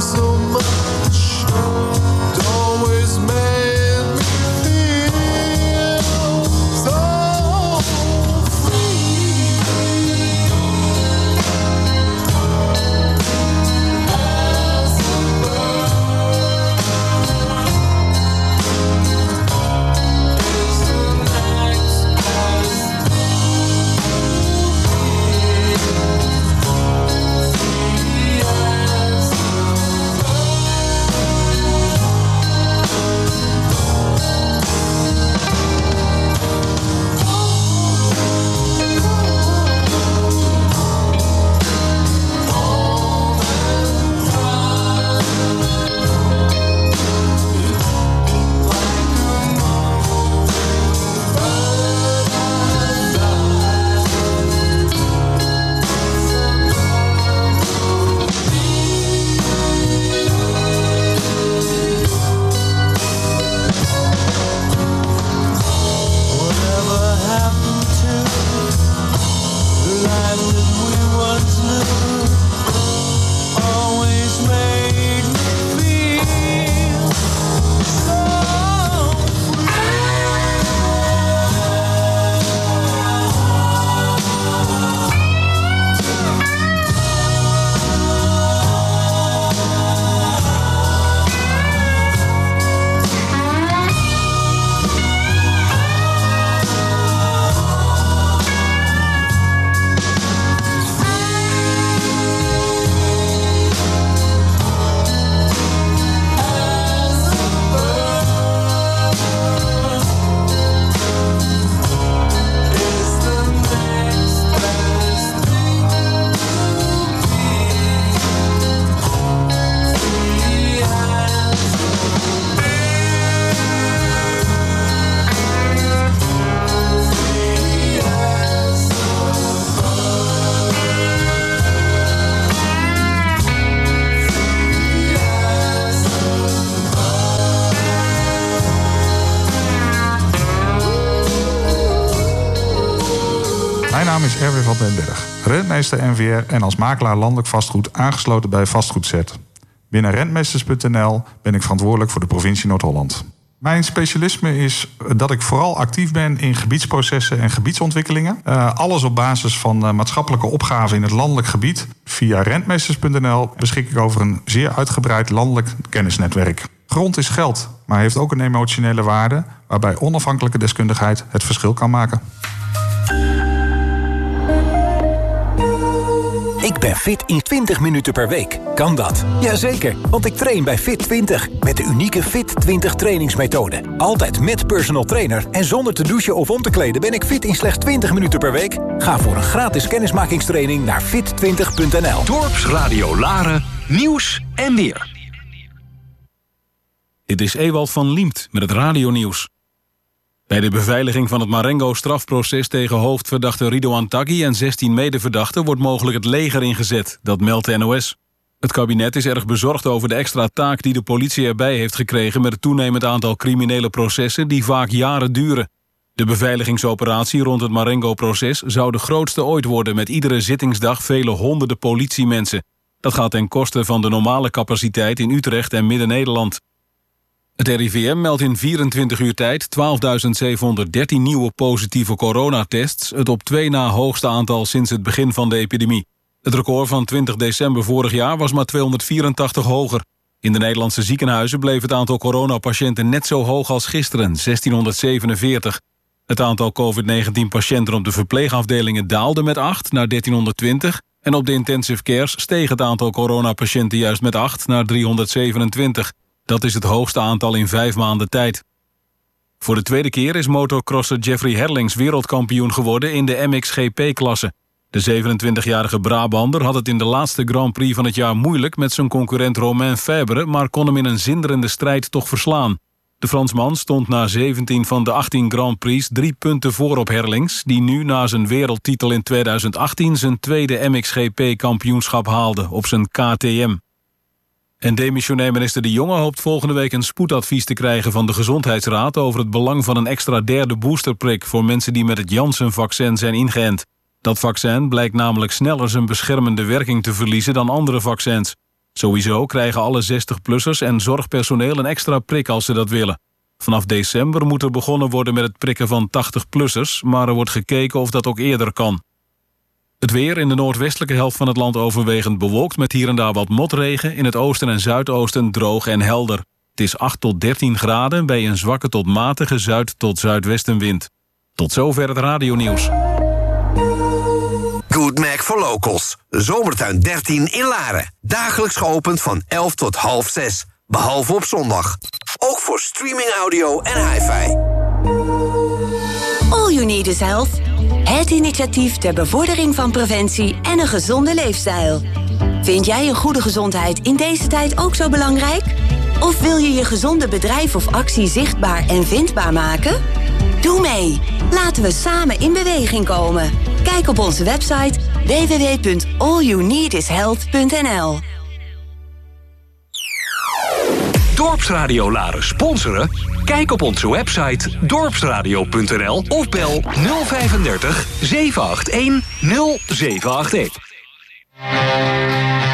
so much. Rentmeester NVR en als makelaar landelijk vastgoed aangesloten bij Vastgoedzet. Binnen rentmeesters.nl ben ik verantwoordelijk voor de provincie Noord-Holland. Mijn specialisme is dat ik vooral actief ben in gebiedsprocessen en gebiedsontwikkelingen. Uh, alles op basis van uh, maatschappelijke opgaven in het landelijk gebied. Via rentmeesters.nl beschik ik over een zeer uitgebreid landelijk kennisnetwerk. Grond is geld, maar heeft ook een emotionele waarde waarbij onafhankelijke deskundigheid het verschil kan maken. Ben fit in 20 minuten per week. Kan dat? Jazeker, want ik train bij Fit 20. Met de unieke Fit 20 trainingsmethode. Altijd met personal trainer en zonder te douchen of om te kleden... ben ik fit in slechts 20 minuten per week. Ga voor een gratis kennismakingstraining naar fit20.nl. Dorpsradio Laren, nieuws en weer. Dit is Ewald van Liemt met het radionieuws. Bij de beveiliging van het Marengo-strafproces tegen hoofdverdachte Ridouan Taghi en 16 medeverdachten wordt mogelijk het leger ingezet, dat meldt NOS. Het kabinet is erg bezorgd over de extra taak die de politie erbij heeft gekregen met het toenemend aantal criminele processen die vaak jaren duren. De beveiligingsoperatie rond het Marengo-proces zou de grootste ooit worden met iedere zittingsdag vele honderden politiemensen. Dat gaat ten koste van de normale capaciteit in Utrecht en Midden-Nederland. Het RIVM meldt in 24 uur tijd 12.713 nieuwe positieve coronatests... het op twee na hoogste aantal sinds het begin van de epidemie. Het record van 20 december vorig jaar was maar 284 hoger. In de Nederlandse ziekenhuizen bleef het aantal coronapatiënten net zo hoog als gisteren, 1647. Het aantal COVID-19-patiënten op de verpleegafdelingen daalde met 8 naar 1320... en op de intensive cares steeg het aantal coronapatiënten juist met 8 naar 327... Dat is het hoogste aantal in vijf maanden tijd. Voor de tweede keer is motocrosser Jeffrey Herlings wereldkampioen geworden in de MXGP-klasse. De 27-jarige Brabander had het in de laatste Grand Prix van het jaar moeilijk met zijn concurrent Romain Fabre, maar kon hem in een zinderende strijd toch verslaan. De Fransman stond na 17 van de 18 Grand Prix drie punten voor op Herlings, die nu na zijn wereldtitel in 2018 zijn tweede MXGP-kampioenschap haalde op zijn KTM. En demissionair minister De Jonge hoopt volgende week een spoedadvies te krijgen van de Gezondheidsraad over het belang van een extra derde boosterprik voor mensen die met het Janssen-vaccin zijn ingeënt. Dat vaccin blijkt namelijk sneller zijn beschermende werking te verliezen dan andere vaccins. Sowieso krijgen alle 60-plussers en zorgpersoneel een extra prik als ze dat willen. Vanaf december moet er begonnen worden met het prikken van 80-plussers, maar er wordt gekeken of dat ook eerder kan. Het weer in de noordwestelijke helft van het land overwegend bewolkt... met hier en daar wat motregen, in het oosten en zuidoosten droog en helder. Het is 8 tot 13 graden bij een zwakke tot matige zuid- tot zuidwestenwind. Tot zover het radionieuws. Good Mac for Locals. Zomertuin 13 in Laren. Dagelijks geopend van 11 tot half 6. Behalve op zondag. Ook voor streaming audio en hi-fi. All you need is health. Het initiatief ter bevordering van preventie en een gezonde leefstijl. Vind jij een goede gezondheid in deze tijd ook zo belangrijk? Of wil je je gezonde bedrijf of actie zichtbaar en vindbaar maken? Doe mee. Laten we samen in beweging komen. Kijk op onze website www.allyouneedishealth.nl Dorpsradio Laren sponsoren? Kijk op onze website dorpsradio.nl of bel 035 781 0781.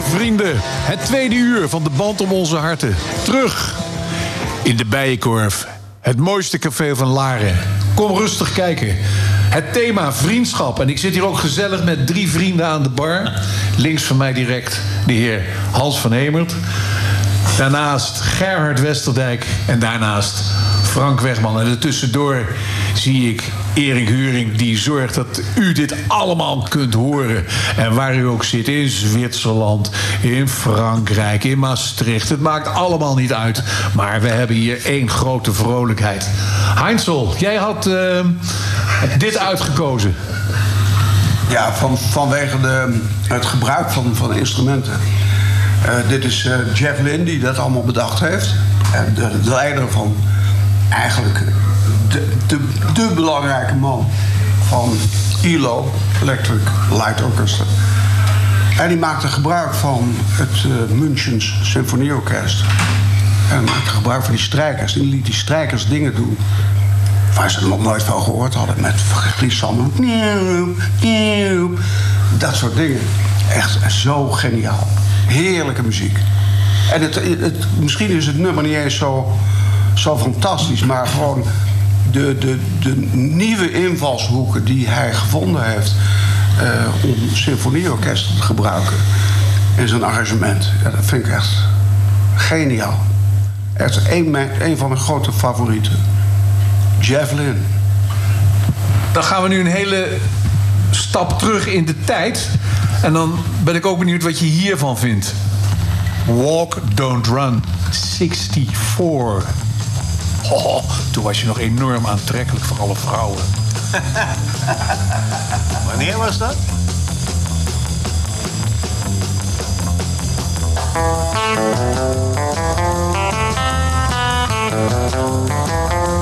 Vrienden, het tweede uur van de band om onze harten. Terug in de Bijenkorf. Het mooiste café van Laren. Kom rustig kijken. Het thema vriendschap. En ik zit hier ook gezellig met drie vrienden aan de bar. Links van mij direct de heer Hans van Hemert. Daarnaast Gerhard Westerdijk. En daarnaast Frank Wegman. En ertussendoor zie ik Erik Huring... die zorgt dat u dit allemaal kunt horen. En waar u ook zit, in Zwitserland, in Frankrijk, in Maastricht. Het maakt allemaal niet uit. Maar we hebben hier één grote vrolijkheid. Heinzel, jij had eh, dit uitgekozen. Ja, van, vanwege de, het gebruik van, van instrumenten. Eh, dit is eh, Jeff Lynne die dat allemaal bedacht heeft. En de leider van eigenlijk de, de, belangrijke man van ELO, Electric Light Orchestra. En die maakte gebruik van het uh, Münchens Symfonieorkest. En maakte gebruik van die strijkers. Die liet die strijkers dingen doen waar ze er nog nooit van gehoord hadden. Met glissando. Dat soort dingen. Echt zo geniaal. Heerlijke muziek. En het, het, misschien is het nummer niet eens zo, zo fantastisch, maar gewoon de, de, de nieuwe invalshoeken die hij gevonden heeft uh, om symfonieorkesten te gebruiken in zijn arrangement. Ja, dat vind ik echt geniaal. Echt een, een van mijn grote favorieten. Lynne. Dan gaan we nu een hele stap terug in de tijd. En dan ben ik ook benieuwd wat je hiervan vindt. Walk, Don't Run, 64. Oh, toen was je nog enorm aantrekkelijk voor alle vrouwen. Wanneer was dat?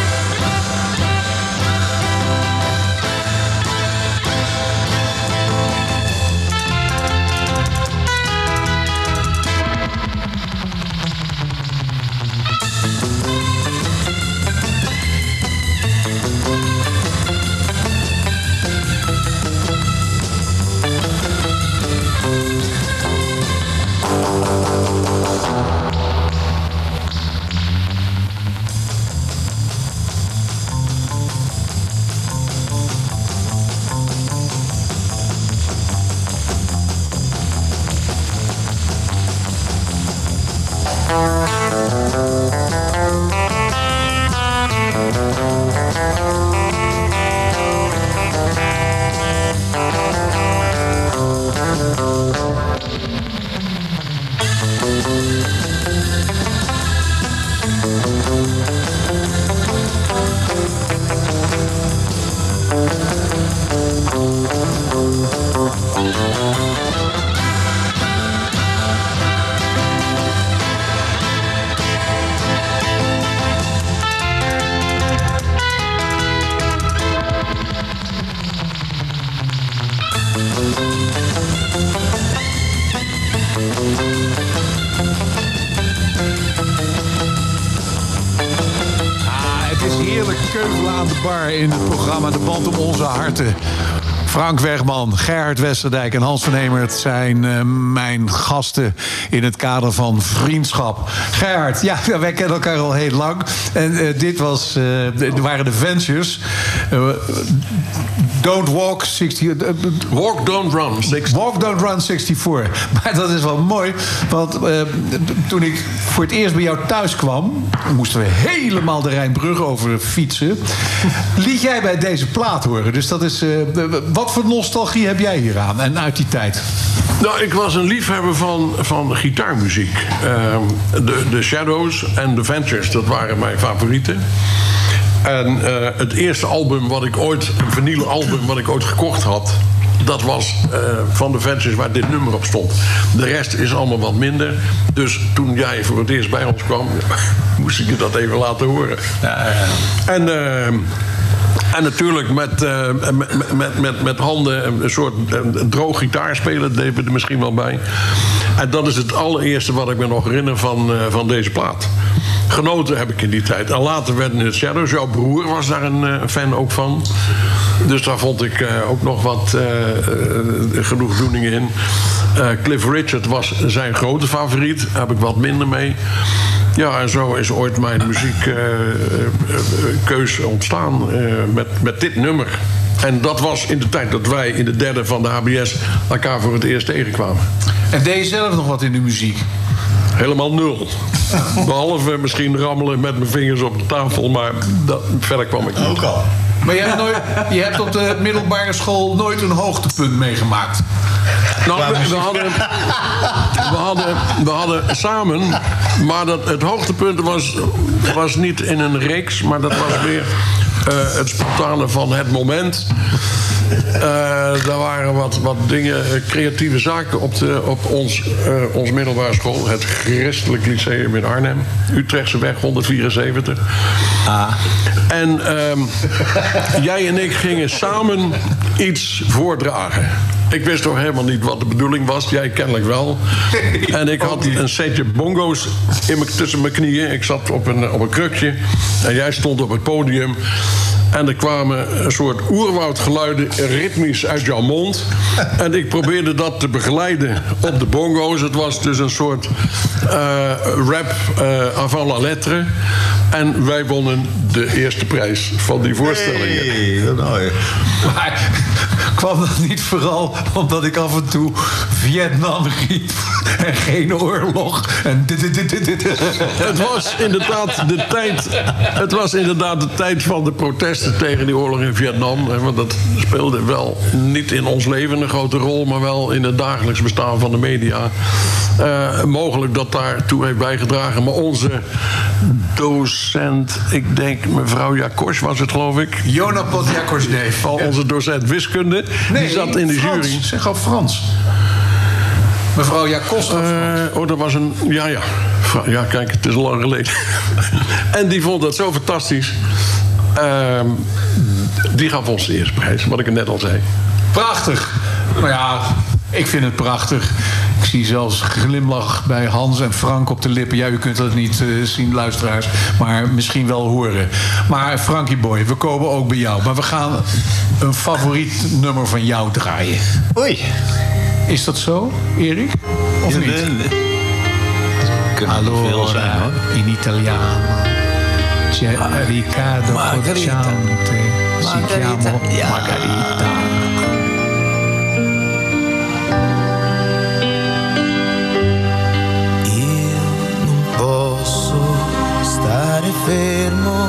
Ah, Frank Wegman, Gerhard Westerdijk en Hans van Hemert zijn eh, mijn gasten in het kader van vriendschap. Gerhard, ja, wij kennen elkaar al heel lang. En eh, dit was, eh, waren de Ventures. Eh, don't walk 60... walk, don't run. Walk, don't run 64. Maar dat is wel mooi, want eh, toen ik voor het eerst bij jou thuis kwam... moesten we helemaal de Rijnbrug over fietsen. Liet jij bij deze plaat horen. Dus dat is... eh, wat voor nostalgie heb jij hieraan en uit die tijd? Nou, ik was een liefhebber van, van gitaarmuziek. Ehm, de, de Shadows en The Ventures, dat waren mijn favorieten. En eh, het eerste album wat ik ooit, een vinyl album wat ik ooit gekocht had... dat was eh, van The Ventures waar dit nummer op stond. De rest is allemaal wat minder. Dus toen jij voor het eerst bij ons kwam... moest ik je dat even laten horen. En... ehm, En natuurlijk met, eh, met, met, met, met handen een soort droog gitaar spelen, deden we er misschien wel bij. En dat is het allereerste wat ik me nog herinner van, eh, van deze plaat. Genoten heb ik in die tijd. En later werden het Shadows. Jouw broer was daar een eh, fan ook van. Dus daar vond ik ook nog wat genoegdoeningen in. Eh, Cliff Richard was zijn grote favoriet. Daar heb ik wat minder mee. Ja, en zo is ooit mijn muziekkeuze ontstaan eh, met, met dit nummer. En dat was in de tijd dat wij in de derde van de HBS elkaar voor het eerst tegenkwamen. En deed je zelf nog wat in de muziek? Helemaal nul. Behalve misschien rammelen met mijn vingers op de tafel, maar dat, verder kwam ik niet. Ook al. Maar je hebt, nooit, je hebt op de middelbare school nooit een hoogtepunt meegemaakt. Nou, we, we hadden, we, hadden, we hadden samen, maar dat, het hoogtepunt was, was niet in een reeks, maar dat was weer eh, het spontane van het moment. Eh daar waren wat, wat dingen, eh, creatieve zaken op, de, op ons, ons middelbare school. Het Christelijk Lyceum in Arnhem. Utrechtse weg 174. Ah. En ehm, jij en ik gingen samen iets voordragen. Ik wist toch helemaal niet wat de bedoeling was. Jij kennelijk wel. En ik had een setje bongo's in tussen mijn knieën. Ik zat op een, op een krukje. En jij stond op het podium. En er kwamen een soort oerwoudgeluiden ritmisch uit jouw mond. En ik probeerde dat te begeleiden op de bongo's. Het was dus een soort eh, rap eh avant la lettre. En wij wonnen de eerste prijs van die voorstellingen. Maar kwam dat niet vooral omdat ik af en toe Vietnam riep en geen oorlog en dit, dit, dit, dit, dit. Het was inderdaad de tijd. Het was inderdaad de tijd van de protesten tegen die oorlog in Vietnam. hè, Want dat speelde wel niet in ons leven een grote rol, maar wel in het dagelijks bestaan van de media. Eh, mogelijk dat daartoe heeft bijgedragen. Maar onze docent, ik denk mevrouw Jakos was het geloof ik. Jona Potjakos, nee. Al onze docent wiskunde. Nee, die zat in de Frans. jury. Zeg al Frans. Mevrouw Jakos. Eh, oh, dat was een. Ja, ja. Ja, kijk, het is lang geleden. en die vond dat zo fantastisch. Ehm, die gaf ons de eerste prijs, wat ik er net al zei. Prachtig. Nou ja, ik vind het prachtig. Ik zie zelfs glimlach bij Hans en Frank op de lippen. Ja, u kunt dat niet eh, zien, luisteraars, maar misschien wel horen. Maar Frankie Boy, we komen ook bij jou. Maar we gaan een favoriet nummer van jou draaien. Oei. Is dat zo, Erik? Of niet? Allora, in Italiano. C'è Riccardo Cocciante. Si chiama Margarita. Non posso stare fermo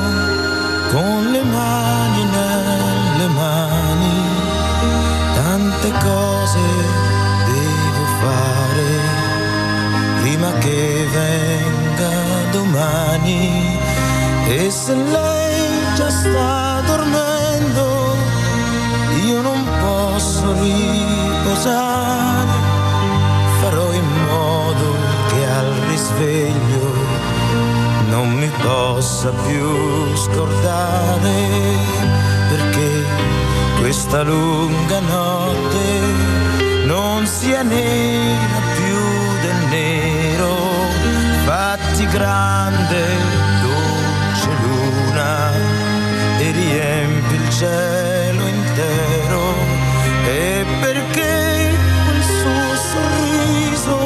con le mani nelle mani. Tante cose devo fare prima che venga domani. E se lei già sta dormendo, io non posso riposare. Farò in modo che al risveglio non mi possa più scordare perché questa lunga notte non sia nera più del nero fatti grande riempi il cielo intero. E perché quel suo sorriso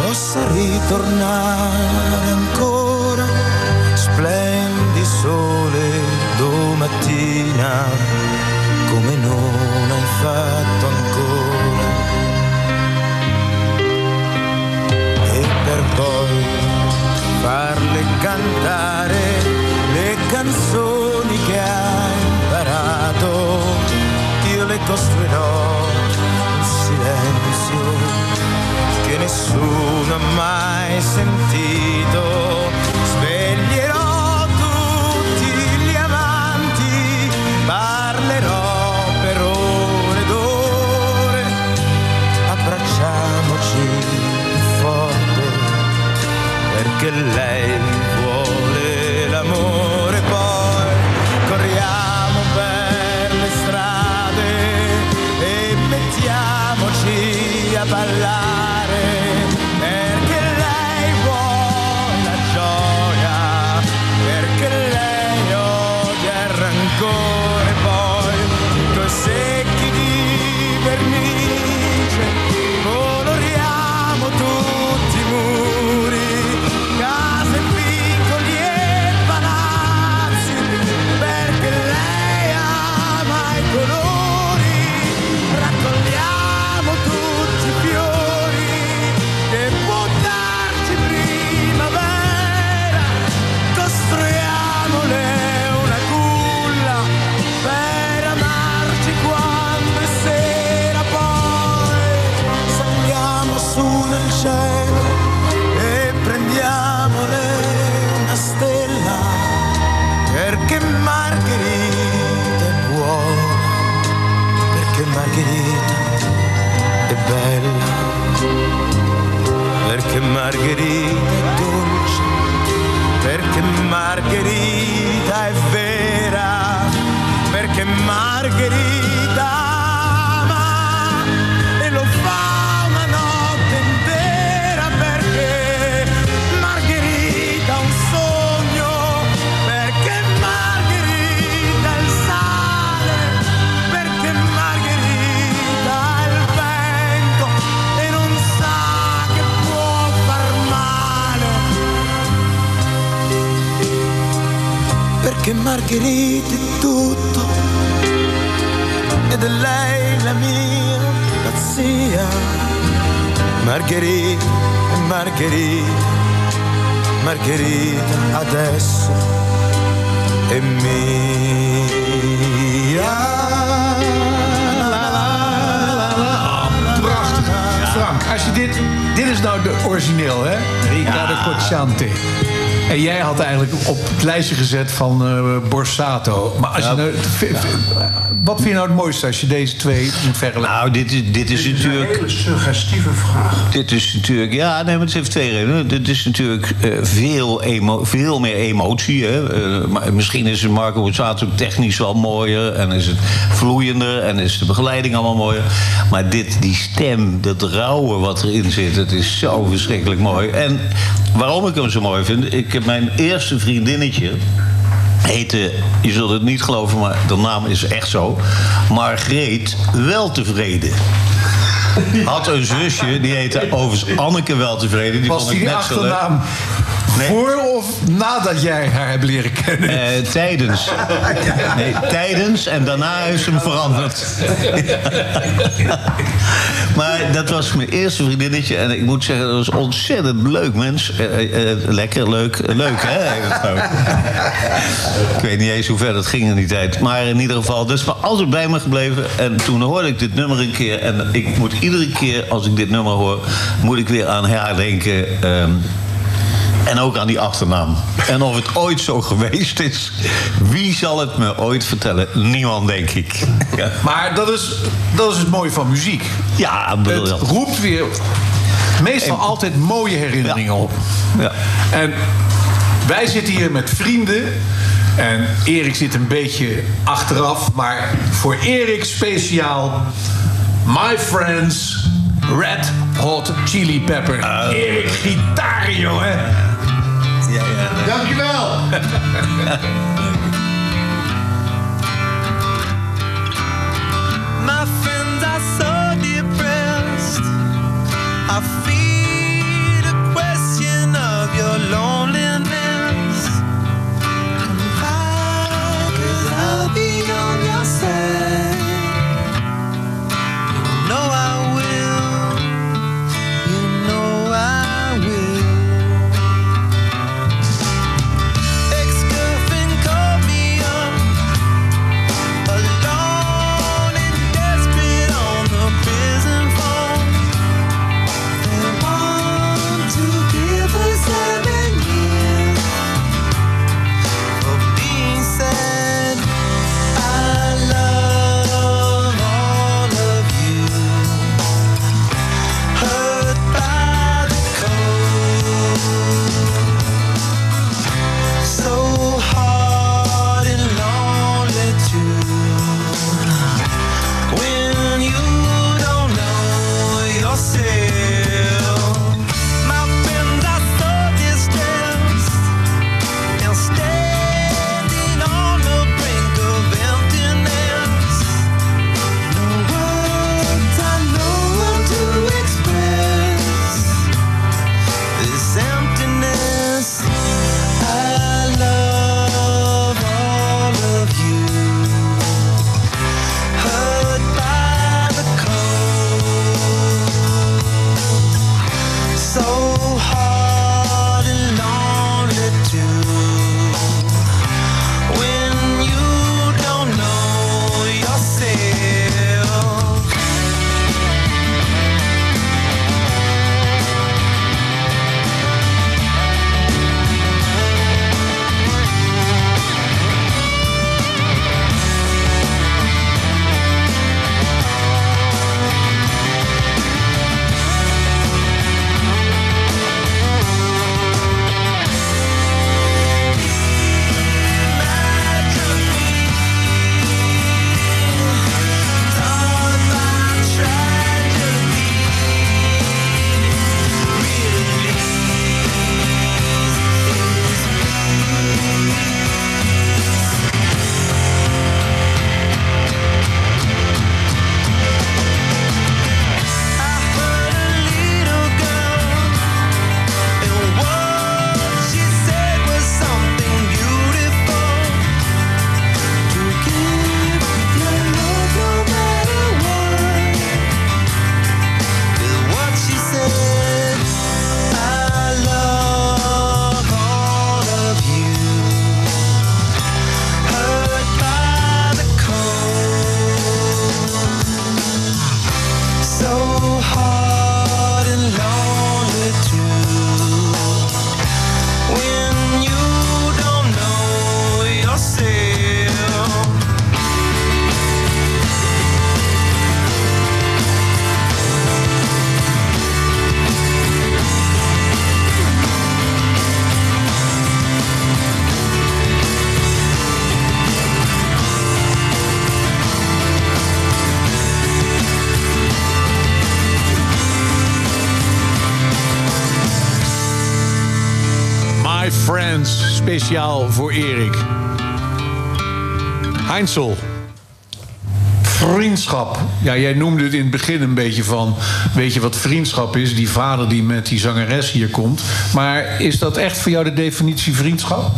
possa ritornare ancora? Splendi sole domattina come non hai fatto ancora. E per poi farle cantare le canzoni che hai imparato io le costruirò un silenzio che nessuno ha mai sentito. Sveglierò tutti gli amanti, parlerò per ore ed ore, abbracciamoci forte perché lei palabra. È tutto ed è lei la mia pazzia. Margherita, Margherita, Margherita adesso è Prachtig. Frank, als je dit... Dit is nou de origineel, hè? Riccardo Cocciante. En jij had eigenlijk op het lijstje gezet van eh, Borsato. Maar als je nou, wat vind je nou het mooiste als je deze twee moet vergelijken? Nou, dit is, dit is natuurlijk... hele suggestieve vraag. Dit is natuurlijk, ja, nee, maar het heeft twee redenen. Dit is natuurlijk eh, veel, emo, veel meer emotie. Hè? Eh, maar misschien is het Marco Borsato technisch wel mooier. En is het vloeiender. En is de begeleiding allemaal mooier. Maar dit, die stem, dat rauwe wat erin zit. Het is zo verschrikkelijk mooi. En waarom ik hem zo mooi vind. Ik heb mijn eerste vriendinnetje. Heette, je zult het niet geloven, maar de naam is echt zo. Margreet Weltevreden. Had een zusje, die heette overigens Anneke Weltevreden. Die Was vond ik die net zo leuk. Achternaam voor of nadat jij haar hebt leren kennen? Eh, tijdens. Nee, tijdens en daarna heeft ze hem veranderd. maar dat was mijn eerste vriendinnetje. En ik moet zeggen, dat was ontzettend leuk, mens. Eh, eh, lekker, leuk. leuk, hè? ik weet niet eens hoe ver dat ging in die tijd. Maar in ieder geval, dat is me altijd bij me gebleven. En toen hoorde ik dit nummer een keer. En ik moet iedere keer als ik dit nummer hoor... moet ik weer aan haar denken... ehm, en ook aan die achternaam. En of het ooit zo geweest is, wie zal het me ooit vertellen? Niemand, denk ik. Ja. Maar dat is, dat is het mooie van muziek. Ja, bedoel Het roept weer meestal altijd mooie herinneringen op. Ja. En wij zitten hier met vrienden. En Erik zit een beetje achteraf. Maar voor Erik speciaal... My Friends Red Hot Chili Pepper. Erik, gitaar, jongen. Ja, ja. Dankjewel. My friends are so depressed. I feed a question of your loneliness. Come back, 'cause I'll be on your side. You know I speciaal voor Erik. Heinzel. Vriendschap. Ja, jij noemde het in het begin een beetje van... weet je wat vriendschap is? Die vader die met die zangeres hier komt. Maar is dat echt voor jou de definitie vriendschap?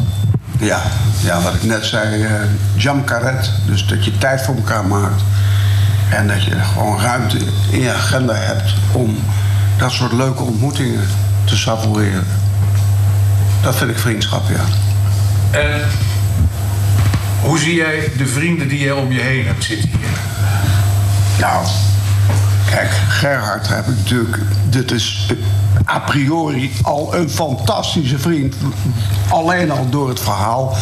Ja, ja wat ik net zei, eh jam carret. Dus dat je tijd voor elkaar maakt. En dat je gewoon ruimte in je agenda hebt om dat soort leuke ontmoetingen te savoureren. Dat vind ik vriendschap, ja. En hoe zie jij de vrienden die je om je heen hebt zitten hier? Nou, kijk, Gerhard heb ik natuurlijk. Dit is a priori al een fantastische vriend. Alleen al door het verhaal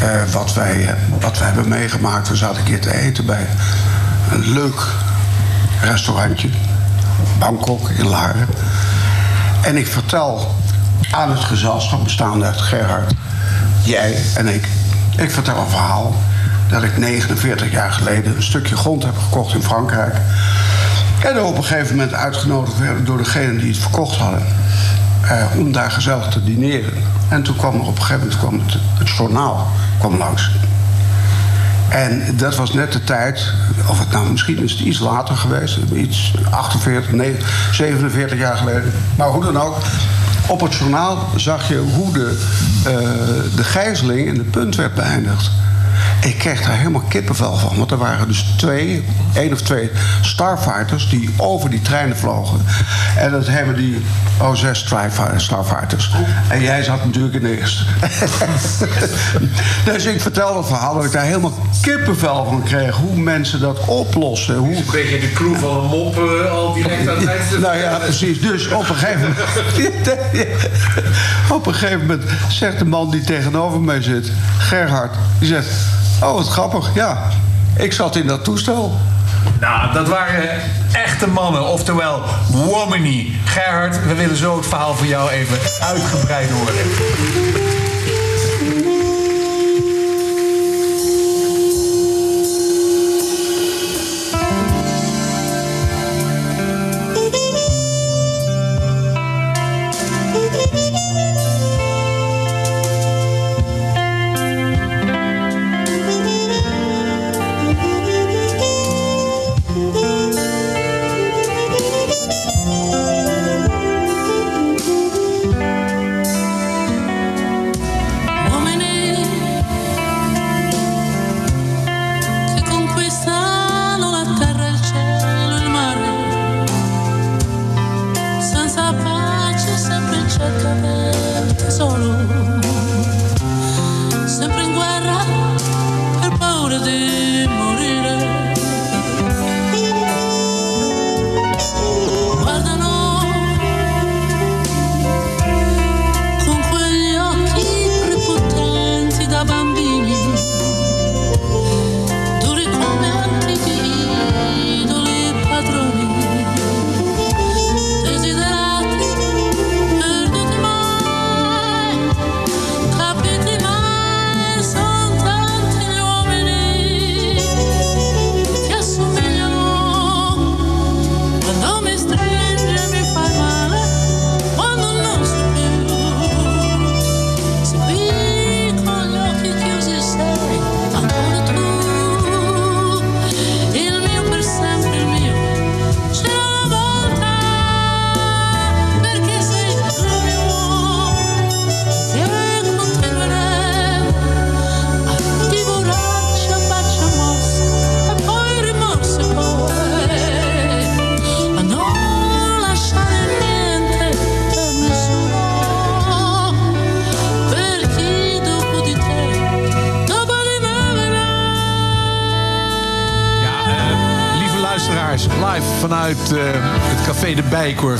eh, wat, wij, wat wij hebben meegemaakt. We zaten een keer te eten bij een leuk restaurantje. Bangkok in Laren. En ik vertel aan het gezelschap, bestaande uit Gerhard, jij en ik. Ik vertel een verhaal dat ik 49 jaar geleden een stukje grond heb gekocht in Frankrijk. En op een gegeven moment uitgenodigd werden door degene die het verkocht hadden. eh, om daar gezellig te dineren. En toen kwam er op een gegeven moment kwam het, het journaal kwam langs. En dat was net de tijd, of het nou misschien is het iets later geweest, iets 48, nee, 47 jaar geleden. Maar hoe dan ook. Op het journaal zag je hoe de, eh, de gijzeling in de punt werd beëindigd. Ik kreeg daar helemaal kippenvel van. Want er waren dus twee, één of twee starfighters die over die treinen vlogen. En dat hebben die O6 Tri- starfighters. En jij zat natuurlijk in de eerste. dus ik vertelde het verhaal dat ik daar helemaal kippenvel van kreeg. Hoe mensen dat oplossen. Hoe... Een beetje de clue van een mop al direct aan het. Nou ja, precies. Dus op een gegeven moment. op een gegeven moment zegt de man die tegenover mij zit, Gerhard, die zegt: Oh, wat grappig. Ja, ik zat in dat toestel. Nou, dat waren echte mannen, oftewel womany. Gerhard, we willen zo het verhaal voor jou even uitgebreid horen.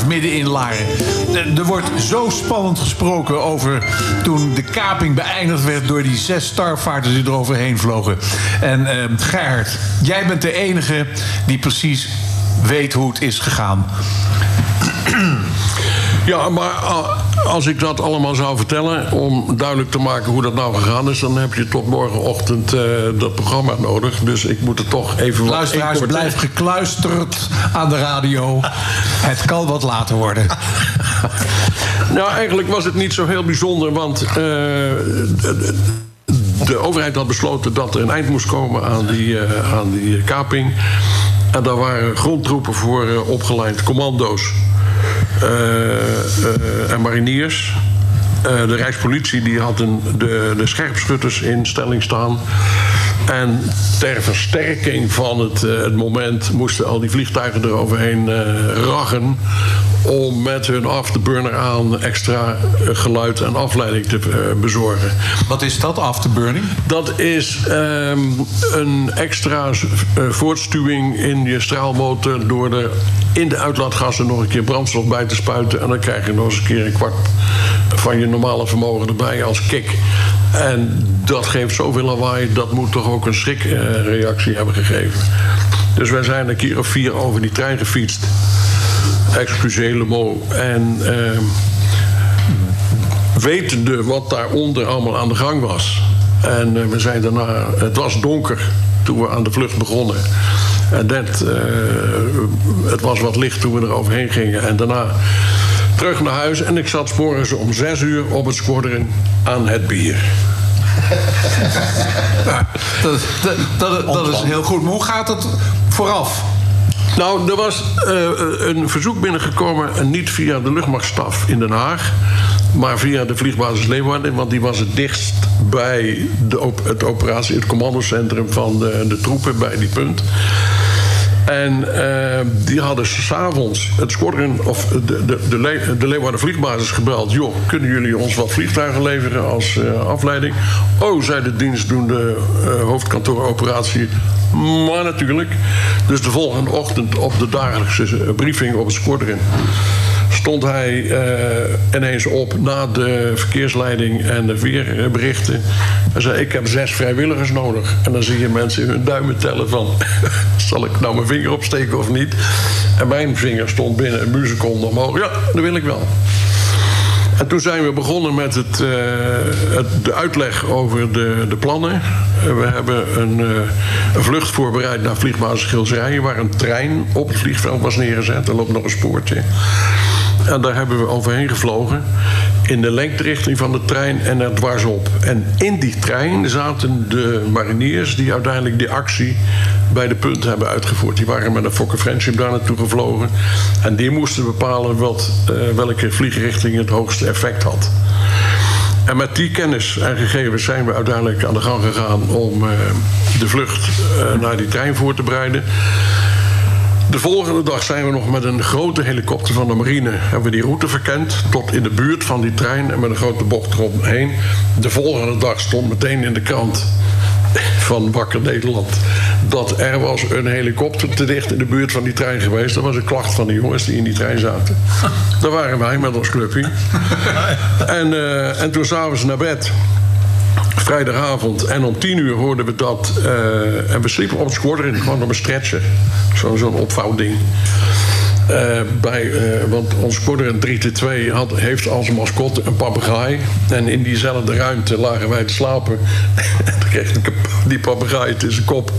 Midden in Laren. Eh, er wordt zo spannend gesproken over toen de kaping beëindigd werd... door die zes starfighters die eroverheen vlogen. En eh Gerhard, jij bent de enige die precies weet hoe het is gegaan. Ja, maar ah, als ik dat allemaal zou vertellen, om duidelijk te maken hoe dat nou gegaan is, dan heb je tot morgenochtend eh, dat programma nodig. Dus ik moet het toch even wat Luisteraars, blijf gekluisterd aan de radio. Het kan wat later worden. Nou, eigenlijk was het niet zo heel bijzonder, want eh, de, overheid had besloten dat er een eind moest komen aan die, eh, aan die kaping. En daar waren grondtroepen voor eh, opgeleid, commando's en mariniers. De Rijkspolitie die had een, de, de scherpschutters in stelling staan. En ter versterking van het, eh, het moment moesten al die vliegtuigen eroverheen eh raggen. Om met hun afterburner aan extra eh, geluid en afleiding te bezorgen. Wat is dat, afterburning? Dat is ehm, een extra voortstuwing in je straalmotor. door er in de uitlaatgassen nog een keer brandstof bij te spuiten. En dan krijg je nog eens een keer een kwart van je normale vermogen erbij als kick. En dat geeft zoveel lawaai, dat moet toch ook een schrikreactie hebben gegeven. Dus wij zijn een keer of vier over die trein gefietst. Excusez le. En ehm, wetende wat daaronder allemaal aan de gang was. En eh, we zijn daarna, het was donker toen we aan de vlucht begonnen. En net, eh, het was wat licht toen we er overheen gingen. En daarna terug naar huis. En ik zat morgens om zes uur op het squadron aan het bier. Dat, dat, dat, dat is heel goed. Maar hoe gaat het vooraf? Nou, er was eh, een verzoek binnengekomen, en niet via de luchtmachtstaf in Den Haag, maar via de vliegbasis Leeuwarden, want die was het dichtst bij de, op- het operatie, het commandocentrum van de, de troepen bij die punt. En eh, die hadden s'avonds het squadron, of de, de, de, de Leeuwarden vliegbasis gebeld. Joh, kunnen jullie ons wat vliegtuigen leveren als eh, afleiding? Oh, zei de dienstdoende eh, hoofdkantoor operatie. Maar natuurlijk. Dus de volgende ochtend op de dagelijkse eh, briefing op het squadron stond hij eh, ineens op na de verkeersleiding en de weerberichten. Hij zei, ik heb zes vrijwilligers nodig. En dan zie je mensen hun duimen tellen van... zal ik nou mijn vinger opsteken of niet? En mijn vinger stond binnen een muurseconde omhoog. Ja, dat wil ik wel. En toen zijn we begonnen met het, eh, het, de uitleg over de, de plannen. Eh, We hebben een, een vlucht voorbereid naar vliegbasis waar een trein op het vliegveld was neergezet. Er loopt nog een spoortje. En daar hebben we overheen gevlogen. In de lengterichting van de trein en er dwars op. En in die trein zaten de mariniers die uiteindelijk die actie bij de punt hebben uitgevoerd. Die waren met een Fokker Friendship daar naartoe gevlogen. En die moesten bepalen wat, eh, welke vliegrichting het hoogste effect had. En met die kennis en gegevens zijn we uiteindelijk aan de gang gegaan om eh, de vlucht eh, naar die trein voor te bereiden. De volgende dag zijn we nog met een grote helikopter van de marine... hebben we die route verkend tot in de buurt van die trein... en met een grote bocht eromheen. De volgende dag stond meteen in de krant van Wakker Nederland... dat er was een helikopter te dicht in de buurt van die trein geweest. Dat was een klacht van de jongens die in die trein zaten. Daar waren wij met ons clubje. En, eh, en toen s'avonds naar bed vrijdagavond. En om tien uur hoorden we dat. eh, en we sliepen op het squadron, gewoon op een stretcher. Zo- Zo'n opvouwding. Eh, bij, eh, want ons squadron 3-2 had, heeft als mascotte een papegaai. En in diezelfde ruimte lagen wij te slapen. en toen kreeg ik die papegaai zijn kop.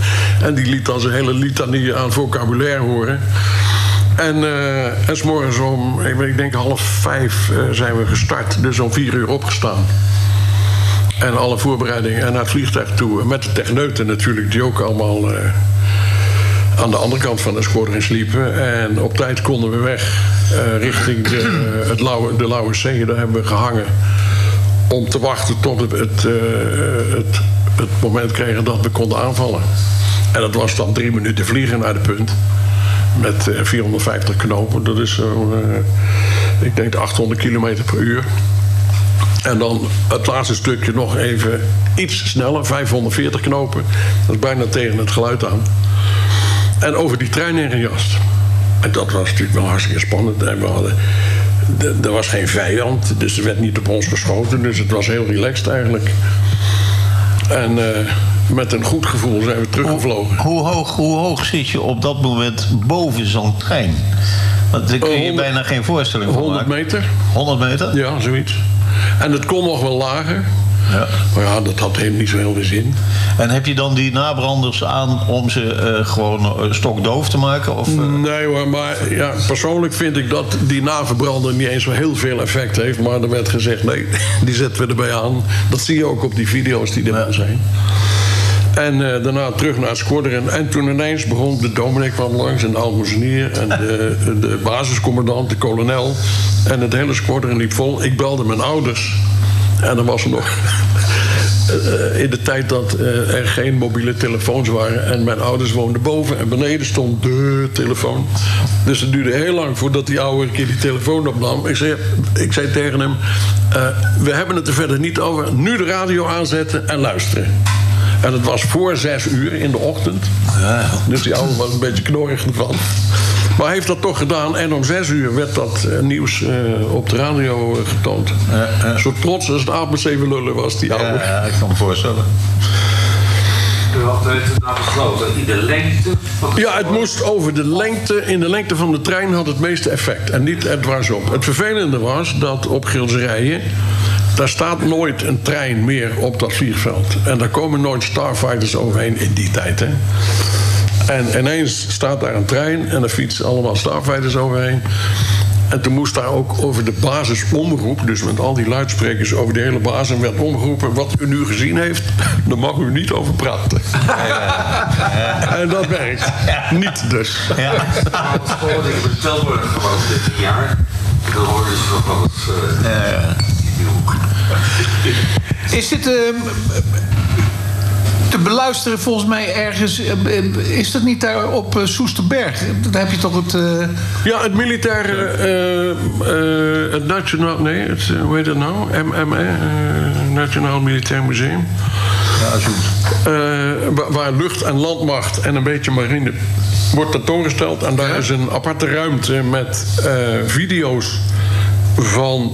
En die liet dan zijn hele litanie aan vocabulaire horen. En, eh en 's morgens om, ik denk half vijf zijn we gestart. Dus om vier uur opgestaan. En alle voorbereidingen en naar het vliegtuig toe. Met de techneuten natuurlijk, die ook allemaal eh, aan de andere kant van de squadron sliepen. En op tijd konden we weg eh, richting de, eh, het Lauwe, de Lauwe Zee. Daar hebben we gehangen om te wachten tot het, eh, het, het moment kregen dat we konden aanvallen. En dat was dan drie minuten vliegen naar de punt. Met eh, 450 knopen. Dat is zo, ik denk 800 kilometer per uur. En dan het laatste stukje nog even iets sneller, 540 knopen. Dat is bijna tegen het geluid aan. En over die trein heen gejast. En dat was natuurlijk wel hartstikke spannend. En we hadden, er was geen vijand, dus er werd niet op ons geschoten. Dus het was heel relaxed eigenlijk. En eh, met een goed gevoel zijn we teruggevlogen. Hoe hoog, hoe hoog zit je op dat moment boven zo'n trein? Want daar kun je 100 bijna geen voorstelling van 100 maken. meter. 100 meter? Ja, zoiets. En het kon nog wel lager. Ja. Maar ja, dat had helemaal niet zo heel veel zin. En heb je dan die nabranders aan om ze eh, gewoon eh, stokdoof te maken? Of, eh? Nee hoor, maar ja, persoonlijk vind ik dat die naverbrander niet eens zo heel veel effect heeft. Maar er werd gezegd, nee, die zetten we erbij aan. Dat zie je ook op die video's die er zijn. En eh, daarna terug naar het squadron. En toen ineens begon de dominee kwam langs en de almoezenier en de, de basiscommandant, de kolonel. En het hele squadron liep vol. Ik belde mijn ouders. En dan was er nog eh, in de tijd dat eh, er geen mobiele telefoons waren. En mijn ouders woonden boven en beneden stond de telefoon. Dus het duurde heel lang voordat die oude een keer die telefoon opnam. Ik zei, ik zei tegen hem, we hebben het er verder niet over. Nu de radio aanzetten en luisteren. En het was voor zes uur in de ochtend. Dus die oude was een beetje knorrig ervan. Maar hij heeft dat toch gedaan. En om zes uur werd dat eh, nieuws eh, op de radio eh, getoond. Zo trots als het ABC lullen was, die oude. Ja, ik kan me voorstellen. U had het besloten in de lengte van Ja, het moest over de lengte. In de lengte van de trein had het meeste effect. En niet er dwars op. Het vervelende was dat op Gilserijen. Daar staat nooit een trein meer op dat vliegveld. En daar komen nooit starfighters overheen in die tijd. Hè? En ineens staat daar een trein en er fietsen allemaal starfighters overheen. En toen moest daar ook over de basisomroep, dus met al die luidsprekers over de hele basis, werd omgeroepen: wat u nu gezien heeft, daar mag u niet over praten. en dat werkt. Niet dus. Ja. Ik Tilburg gewoond dit jaar. Ze nog wel Is dit eh, te beluisteren volgens mij ergens? eh, eh, Is dat niet daar op eh, Soesterberg? Daar heb je toch het... eh, Ja, het militaire, eh, eh, het nationaal, nee, het, hoe heet dat nou? MMA, eh, Nationaal Militair Museum. Eh, wa- waar lucht- en landmacht en een beetje marine wordt tentoongesteld. En daar is een aparte ruimte met eh, video's van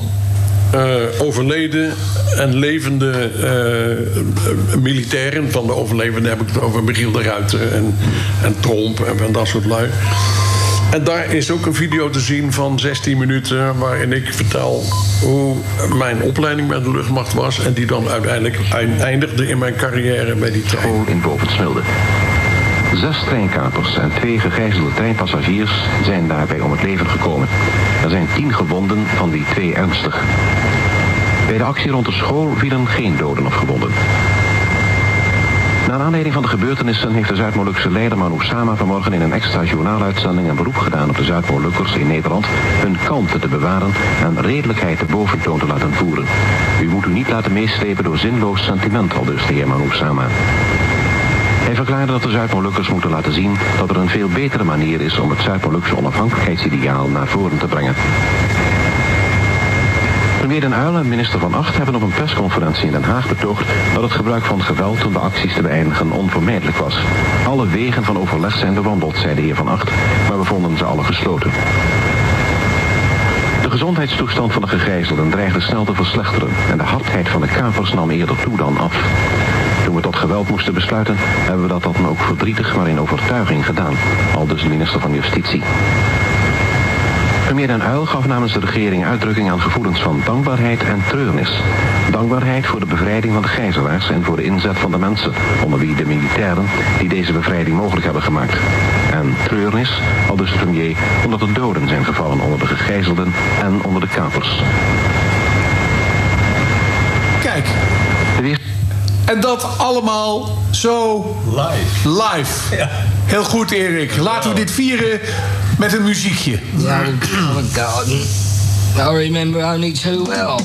eh, overleden en levende eh, militairen. Van de overlevenden heb ik het over Michiel de Ruiter en, en Tromp en van dat soort lui. En daar is ook een video te zien van 16 minuten... waarin ik vertel hoe mijn opleiding bij de luchtmacht was... en die dan uiteindelijk eindigde in mijn carrière bij die trein. in Bovensmilde. Zes treinkapers en twee gegijzelde treinpassagiers zijn daarbij om het leven gekomen. Er zijn tien gewonden, van die twee ernstig. Bij de actie rond de school vielen geen doden of gewonden. Naar aanleiding van de gebeurtenissen heeft de Zuid-Molukse leider Manu vanmorgen in een extra journaaluitzending een beroep gedaan op de Zuid-Molukkers in Nederland hun kalmte te bewaren en redelijkheid de boventoon te laten voeren. U moet u niet laten meeslepen door zinloos sentiment, al dus de heer Manu. Hij verklaarde dat de Zuid-Molukkers moeten laten zien dat er een veel betere manier is om het Zuid-Molukse onafhankelijkheidsideaal naar voren te brengen. Premier Den Uyl en minister Van Acht hebben op een persconferentie in Den Haag betoogd dat het gebruik van geweld om de acties te beëindigen onvermijdelijk was. Alle wegen van overleg zijn bewandeld, zei de heer Van Acht, maar we vonden ze alle gesloten. De gezondheidstoestand van de gegijzelden dreigde snel te verslechteren en de hardheid van de kapers nam eerder toe dan af. Toen we tot geweld moesten besluiten, hebben we dat dan ook verdrietig, maar in overtuiging gedaan, al dus de minister van Justitie. Premier Den Uyl gaf namens de regering uitdrukking aan gevoelens van dankbaarheid en treurnis. Dankbaarheid voor de bevrijding van de gijzelaars en voor de inzet van de mensen, onder wie de militairen die deze bevrijding mogelijk hebben gemaakt. En treurnis, al dus de premier, omdat er doden zijn gevallen onder de gegijzelden en onder de kapers. Kijk. En dat allemaal zo live. Live. Heel goed, Erik. Laten we dit vieren met een muziekje. Garden. I remember only too well.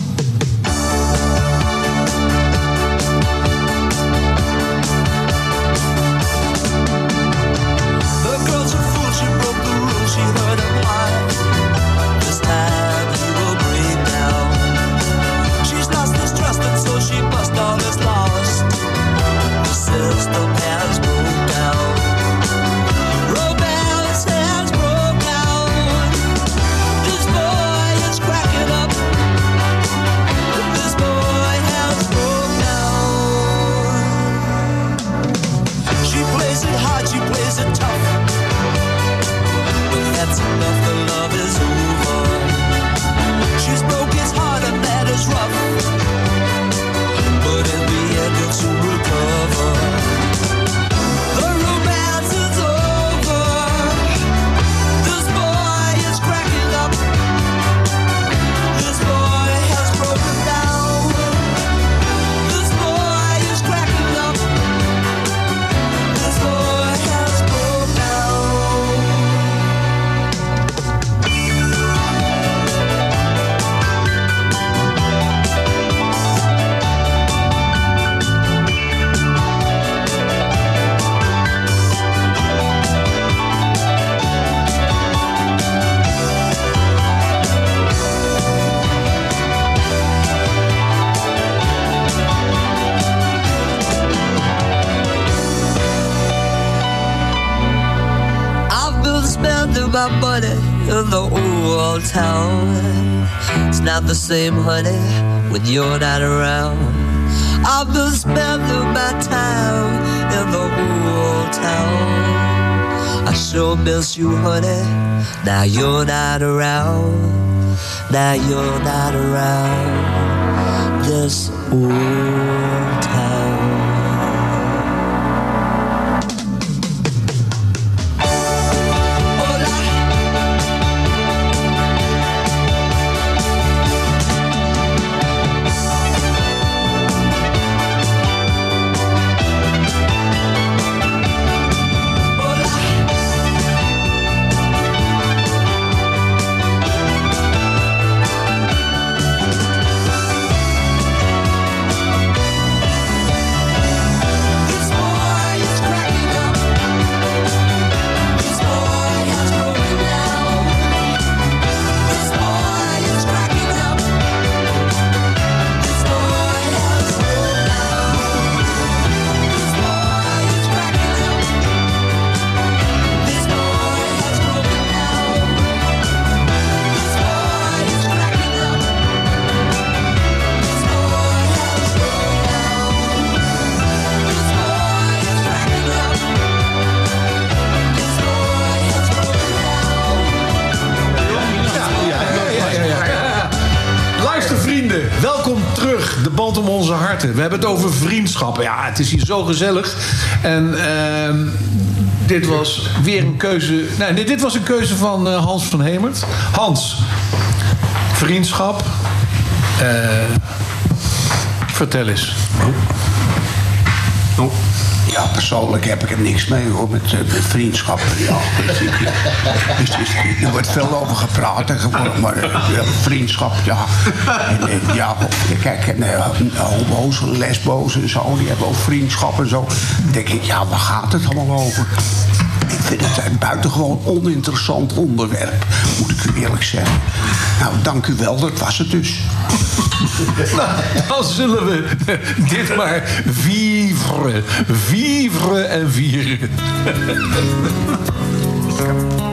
The same, honey, when you're not around. I've been spending my time in the old town. I sure miss you, honey. Now you're not around. Now you're not around this old We hebben het over vriendschappen. Ja, het is hier zo gezellig. En ehm, dit was weer een keuze... Nee, dit- was een keuze van eh, Hans van Hemert. Hans, vriendschap. Eh, vertel eens. Ja, persoonlijk heb ik er niks mee hoor, met, eh, met vriendschap. Ja, dus, dus, er wordt veel over gepraat en geworden, maar eh, vriendschap, ja. En, en, ja, kijk, en, eh, homo's, lesbo's en zo, die hebben ook vriendschap en zo. Dan denk ik, ja, waar gaat het allemaal over? Vind het een buitengewoon oninteressant onderwerp, moet ik u eerlijk zeggen. Nou, dank u wel, dat was het dus. Nou, dan zullen we dit maar vivre. Vivre en vieren.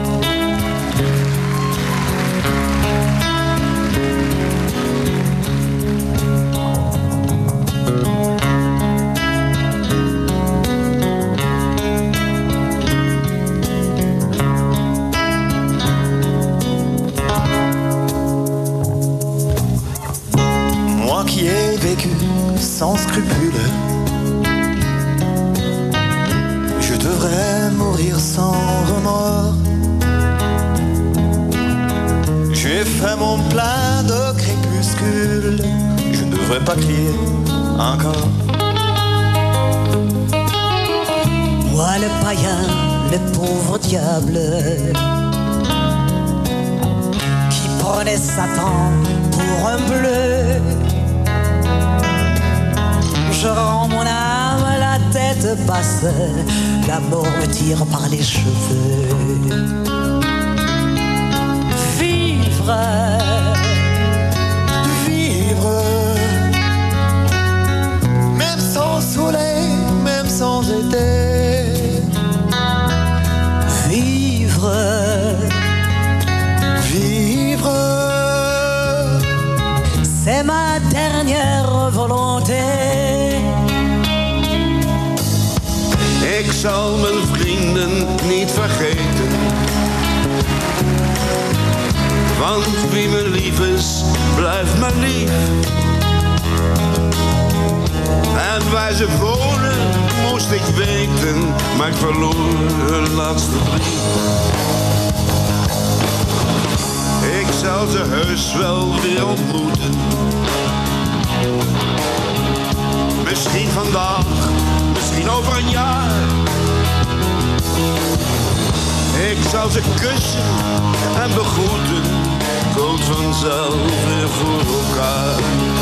vanzelf weer voor elkaar.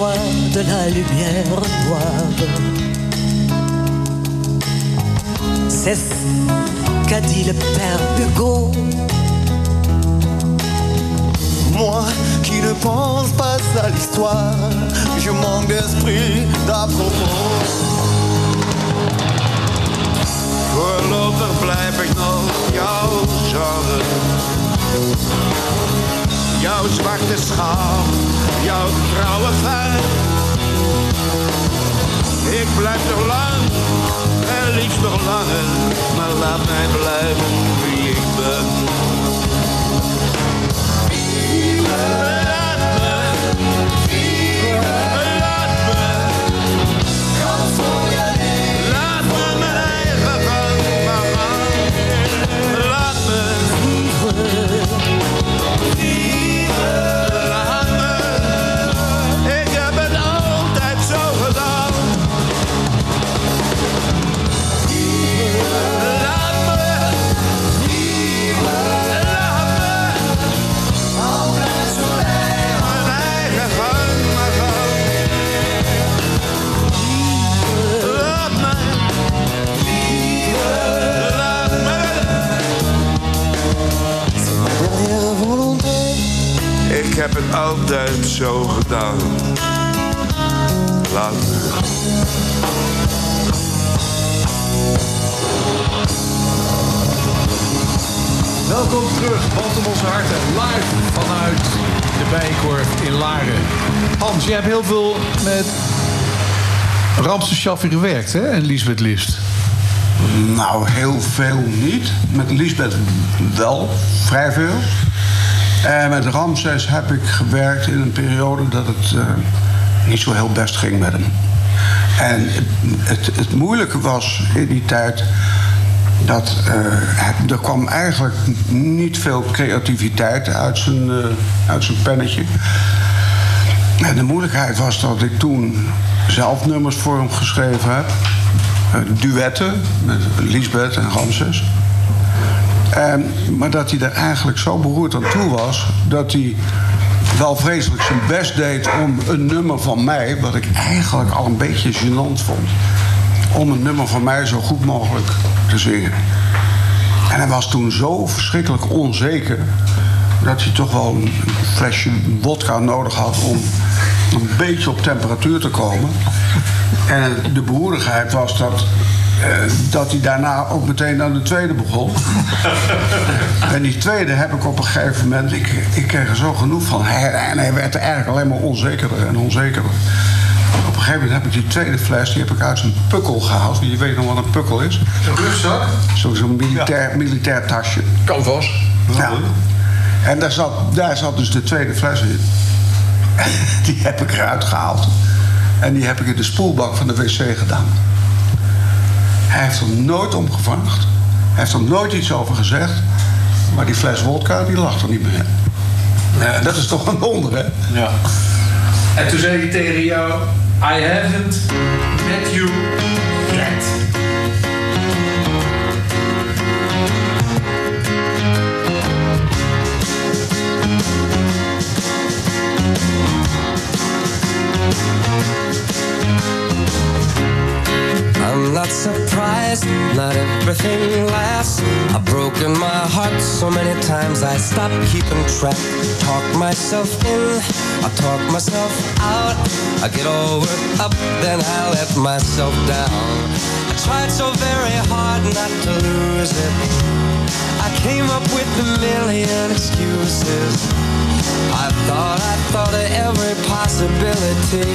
De la lumière noire. C'est ce qu'a dit le père Hugo. Moi qui ne pense pas à l'histoire, je manque d'esprit d'à propos. Voorlopig blijf ik nog jouw genre. Jouw jouw trouwe. Ik blijf nog lang, en liefst nog langer. Maar laat mij blijven wie ik ben. Heb het altijd zo gedaan. Laat me. Welkom terug, Band om onze harten. Live vanuit de Bijenkorf in Laren. Hans, jij hebt heel veel met Ramse Shaffi gewerkt, hè? En Lisbeth List. Nou, heel veel niet. Met Lisbeth wel, vrij veel. En met Ramses heb ik gewerkt in een periode dat het eh, niet zo heel best ging met hem. En het, het, moeilijke was in die tijd dat eh, er kwam eigenlijk niet veel creativiteit uit zijn, eh, uit zijn pennetje. En de moeilijkheid was dat ik toen zelf nummers voor hem geschreven heb. Eh, duetten met Lisbeth en Ramses. En, maar dat hij er eigenlijk zo beroerd aan toe was... dat hij wel vreselijk zijn best deed om een nummer van mij... wat ik eigenlijk al een beetje gênant vond... om een nummer van mij zo goed mogelijk te zingen. En hij was toen zo verschrikkelijk onzeker... dat hij toch wel een flesje wodka nodig had... om een beetje op temperatuur te komen. En de beroerdigheid was dat, dat hij daarna ook meteen aan de tweede begon. en die tweede heb ik op een gegeven moment... Ik, ik kreeg er zo genoeg van. Hij, en hij werd eigenlijk alleen maar onzekerder en onzekerder. Op een gegeven moment heb ik die tweede fles... die heb ik uit zijn pukkel gehaald. Je weet nog wat een pukkel is. Een rugzak? Zo- Zo'n militair, militair tasje. Canvas. Ja. En daar zat, daar zat dus de tweede fles in. Die heb ik eruit gehaald. En die heb ik in de spoelbak van de wc gedaan. Hij heeft er nooit om gevraagd. Hij heeft er nooit iets over gezegd. Maar die fles wodka, die lag er niet meer. Ja, dat is toch een wonder, hè? Ja. En toen zei hij tegen jou... I haven't met you yet. I'm not surprised, not everything lasts. I've broken my heart so many times I stopped keeping track. Talk myself in, I talk myself out. I get all worked up, then I let myself down. I tried so very hard not to lose it. I came up with a million excuses. I thought, I thought of every possibility.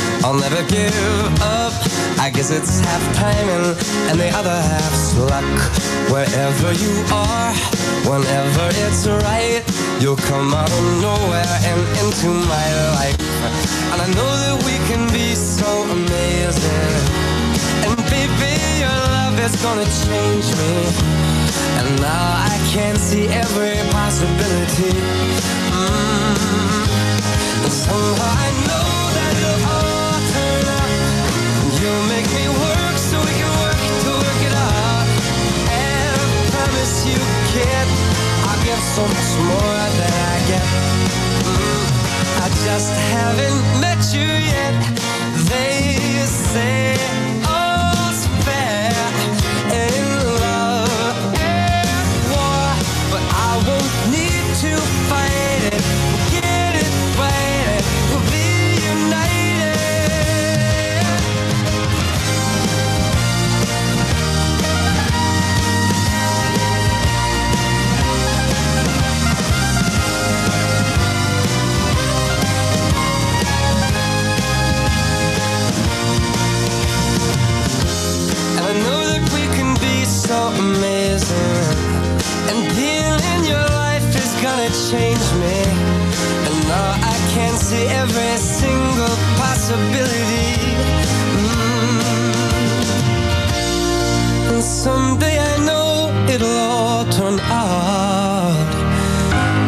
I'll never give up. I guess it's half timing and the other half's luck. Wherever you are, whenever it's right, You'll come out of nowhere and into my life. And I know that we can be so amazing. And baby, your love is gonna change me. And now I can see every possibility. Mm. And somehow I know I'll so much more than I get. Mm, I just haven't met you yet. They say gonna change me. And now I can see every single possibility. Mm. And someday I know it'll all turn out.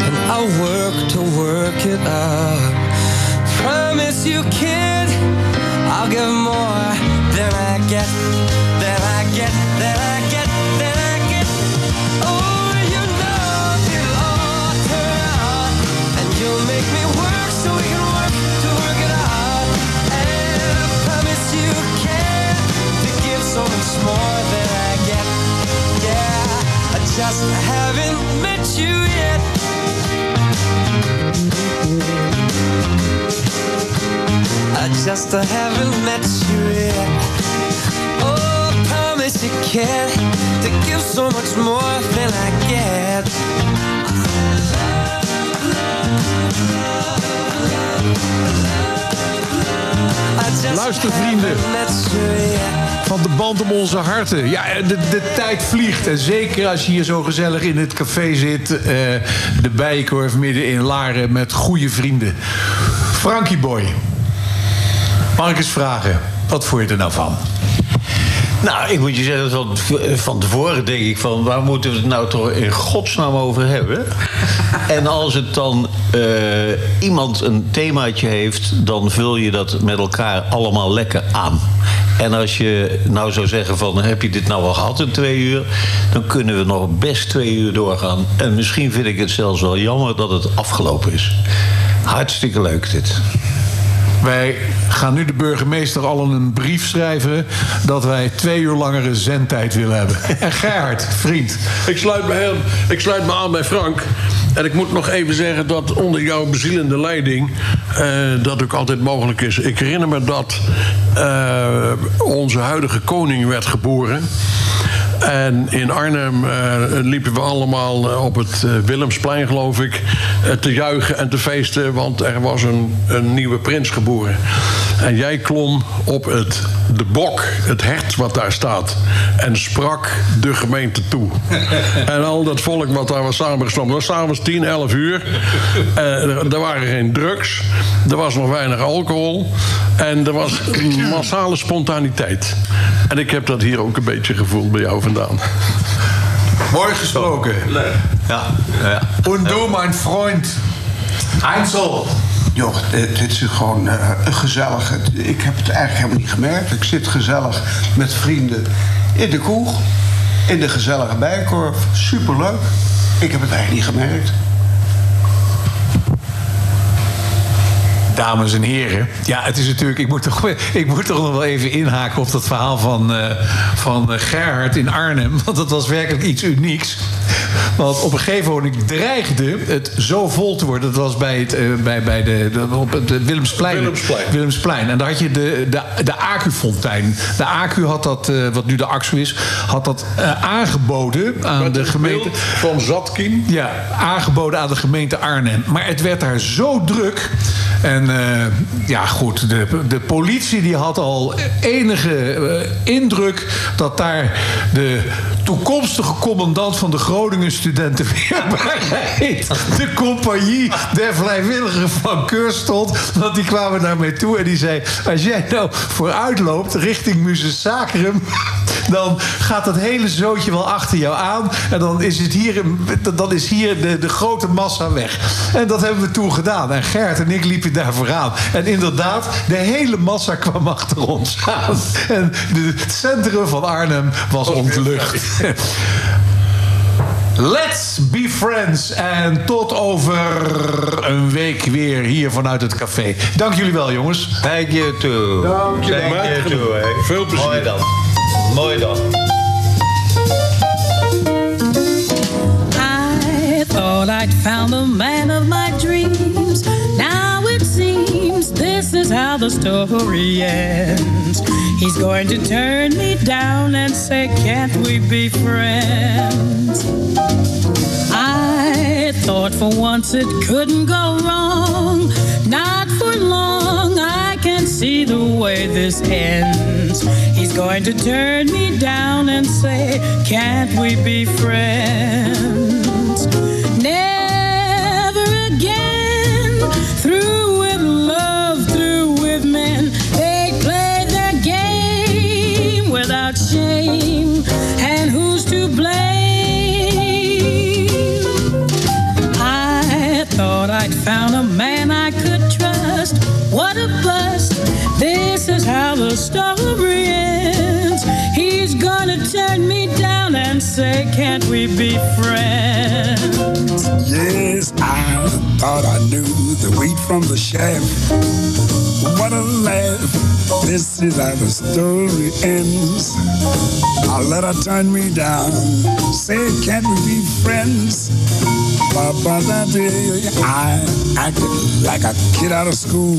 And I'll work to work it out. Promise you, kid, I'll give more than I get, just haven't met you yet. I just haven't met you yet. Oh, I promise you can to give so much more than I get. I Van de band om onze harten. Ja, de, de tijd vliegt. En zeker als je hier zo gezellig in het café zit. eh, de Bijenkorf midden in Laren met goede vrienden. Frankie Boy. Mag ik eens vragen? Wat vond je er nou van? Nou, ik moet je zeggen, van, van tevoren denk ik van... waar moeten we het nou toch in godsnaam over hebben? en als het dan eh, iemand een themaatje heeft... dan vul je dat met elkaar allemaal lekker aan. En als je nou zou zeggen van... heb je dit nou al gehad in twee uur... dan kunnen we nog best twee uur doorgaan. En misschien vind ik het zelfs wel jammer dat het afgelopen is. Hartstikke leuk dit. Wij gaan nu de burgemeester al een brief schrijven... dat wij twee uur langere zendtijd willen hebben. En Gerhard, vriend. Ik sluit, me heel, ik sluit me aan bij Frank. En ik moet nog even zeggen dat onder jouw bezielende leiding... eh, dat ook altijd mogelijk is. Ik herinner me dat eh, onze huidige koning werd geboren... En in Arnhem eh, liepen we allemaal eh, op het eh, Willemsplein, geloof ik, te juichen en te feesten, want er was een, een nieuwe prins geboren. En jij klom op het, de bok, het hert wat daar staat, en sprak de gemeente toe. en al dat volk wat daar was samengestroomd, was s'avonds 10, 11 uur. Eh, er, waren geen drugs, er was nog weinig alcohol en er was massale spontaniteit. En ik heb dat hier ook een beetje gevoeld bij jou vandaan. Mooi gesproken. Ja, ja. Und du, mein Freund. Einzel. Joh, dit, dit is gewoon eh, een gezellige... Ik heb het eigenlijk helemaal niet gemerkt. Ik zit gezellig met vrienden in de kroeg. In de gezellige bijkorf. Superleuk. Ik heb het eigenlijk niet gemerkt. Dames en heren. Ja, het is natuurlijk. Ik moet toch, ik moet toch nog wel even inhaken op dat verhaal van, eh, van eh, Gerhard in Arnhem. Want dat was werkelijk iets unieks. Want op een gegeven moment dreigde het zo vol te worden. Dat was bij, het, eh, bij, bij de, de- op het Willemsplein. Willemsplein. Willemsplein. En daar had je de, de, de Acu-fontein. De Acu had dat, eh, wat nu de AXU is, had dat eh, aangeboden aan de gemeente. Van Zatkin. Ja, aangeboden aan de gemeente Arnhem. Maar het werd daar zo druk. En ja, goed, de, de politie die had al enige indruk dat daar de toekomstige commandant van de Groningen studentenweerbaarheid, de compagnie der vrijwilligeren van Keur stond. Want die kwamen naar mij toe en die zei: Als jij nou vooruit loopt richting Muses Sacrum, dan gaat dat hele zootje wel achter jou aan. En dan is, het hier, dan is hier de, de grote massa weg. En dat hebben we toen gedaan. En Gert en ik liepen daar vooraan. En inderdaad, de hele massa kwam achter ons aan. En het centrum van Arnhem was ontlucht. Let's be friends. En tot over een week weer hier vanuit het café. Dank jullie wel, jongens. Thank you too. Dank je Thank wel. you too. hè. Veel plezier. Mooi dan. Mooi dan. I thought I'd found the man of my dreams. This is how the story ends. He's going to turn me down and say, Can't we be friends? I thought for once it couldn't go wrong. Not for long, I can see the way this ends. He's going to turn me down and say, Can't we be friends? Never again. Through found a man I could trust. What a bust. This is how the story ends. He's gonna turn me down and say, Can't we be friends? Yes, I thought I knew the wheat from the chaff. What a laugh. This is how the story ends. I let her turn me down. Say, can't we be friends? Papa, that day I acted like a kid out of school.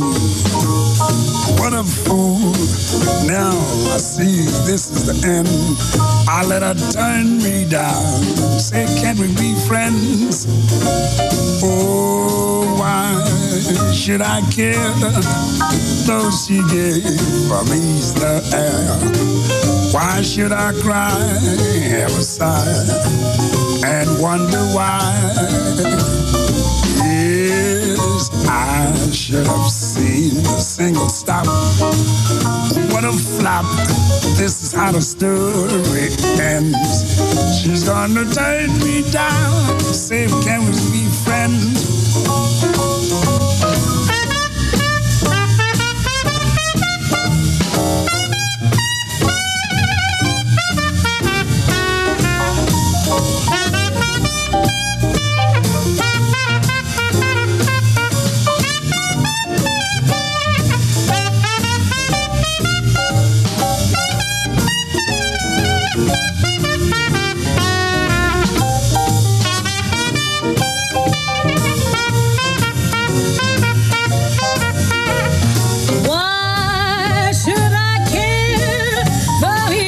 What a fool. Now I see this is the end. I let her turn me down. Say, can't we be friends? Oh, why should I care? Though she gave for me the air. Why should I cry, have a sigh, and wonder why? Yes, I should have seen the single stop. What a flop. This is how the story ends. She's gonna turn me down. Say,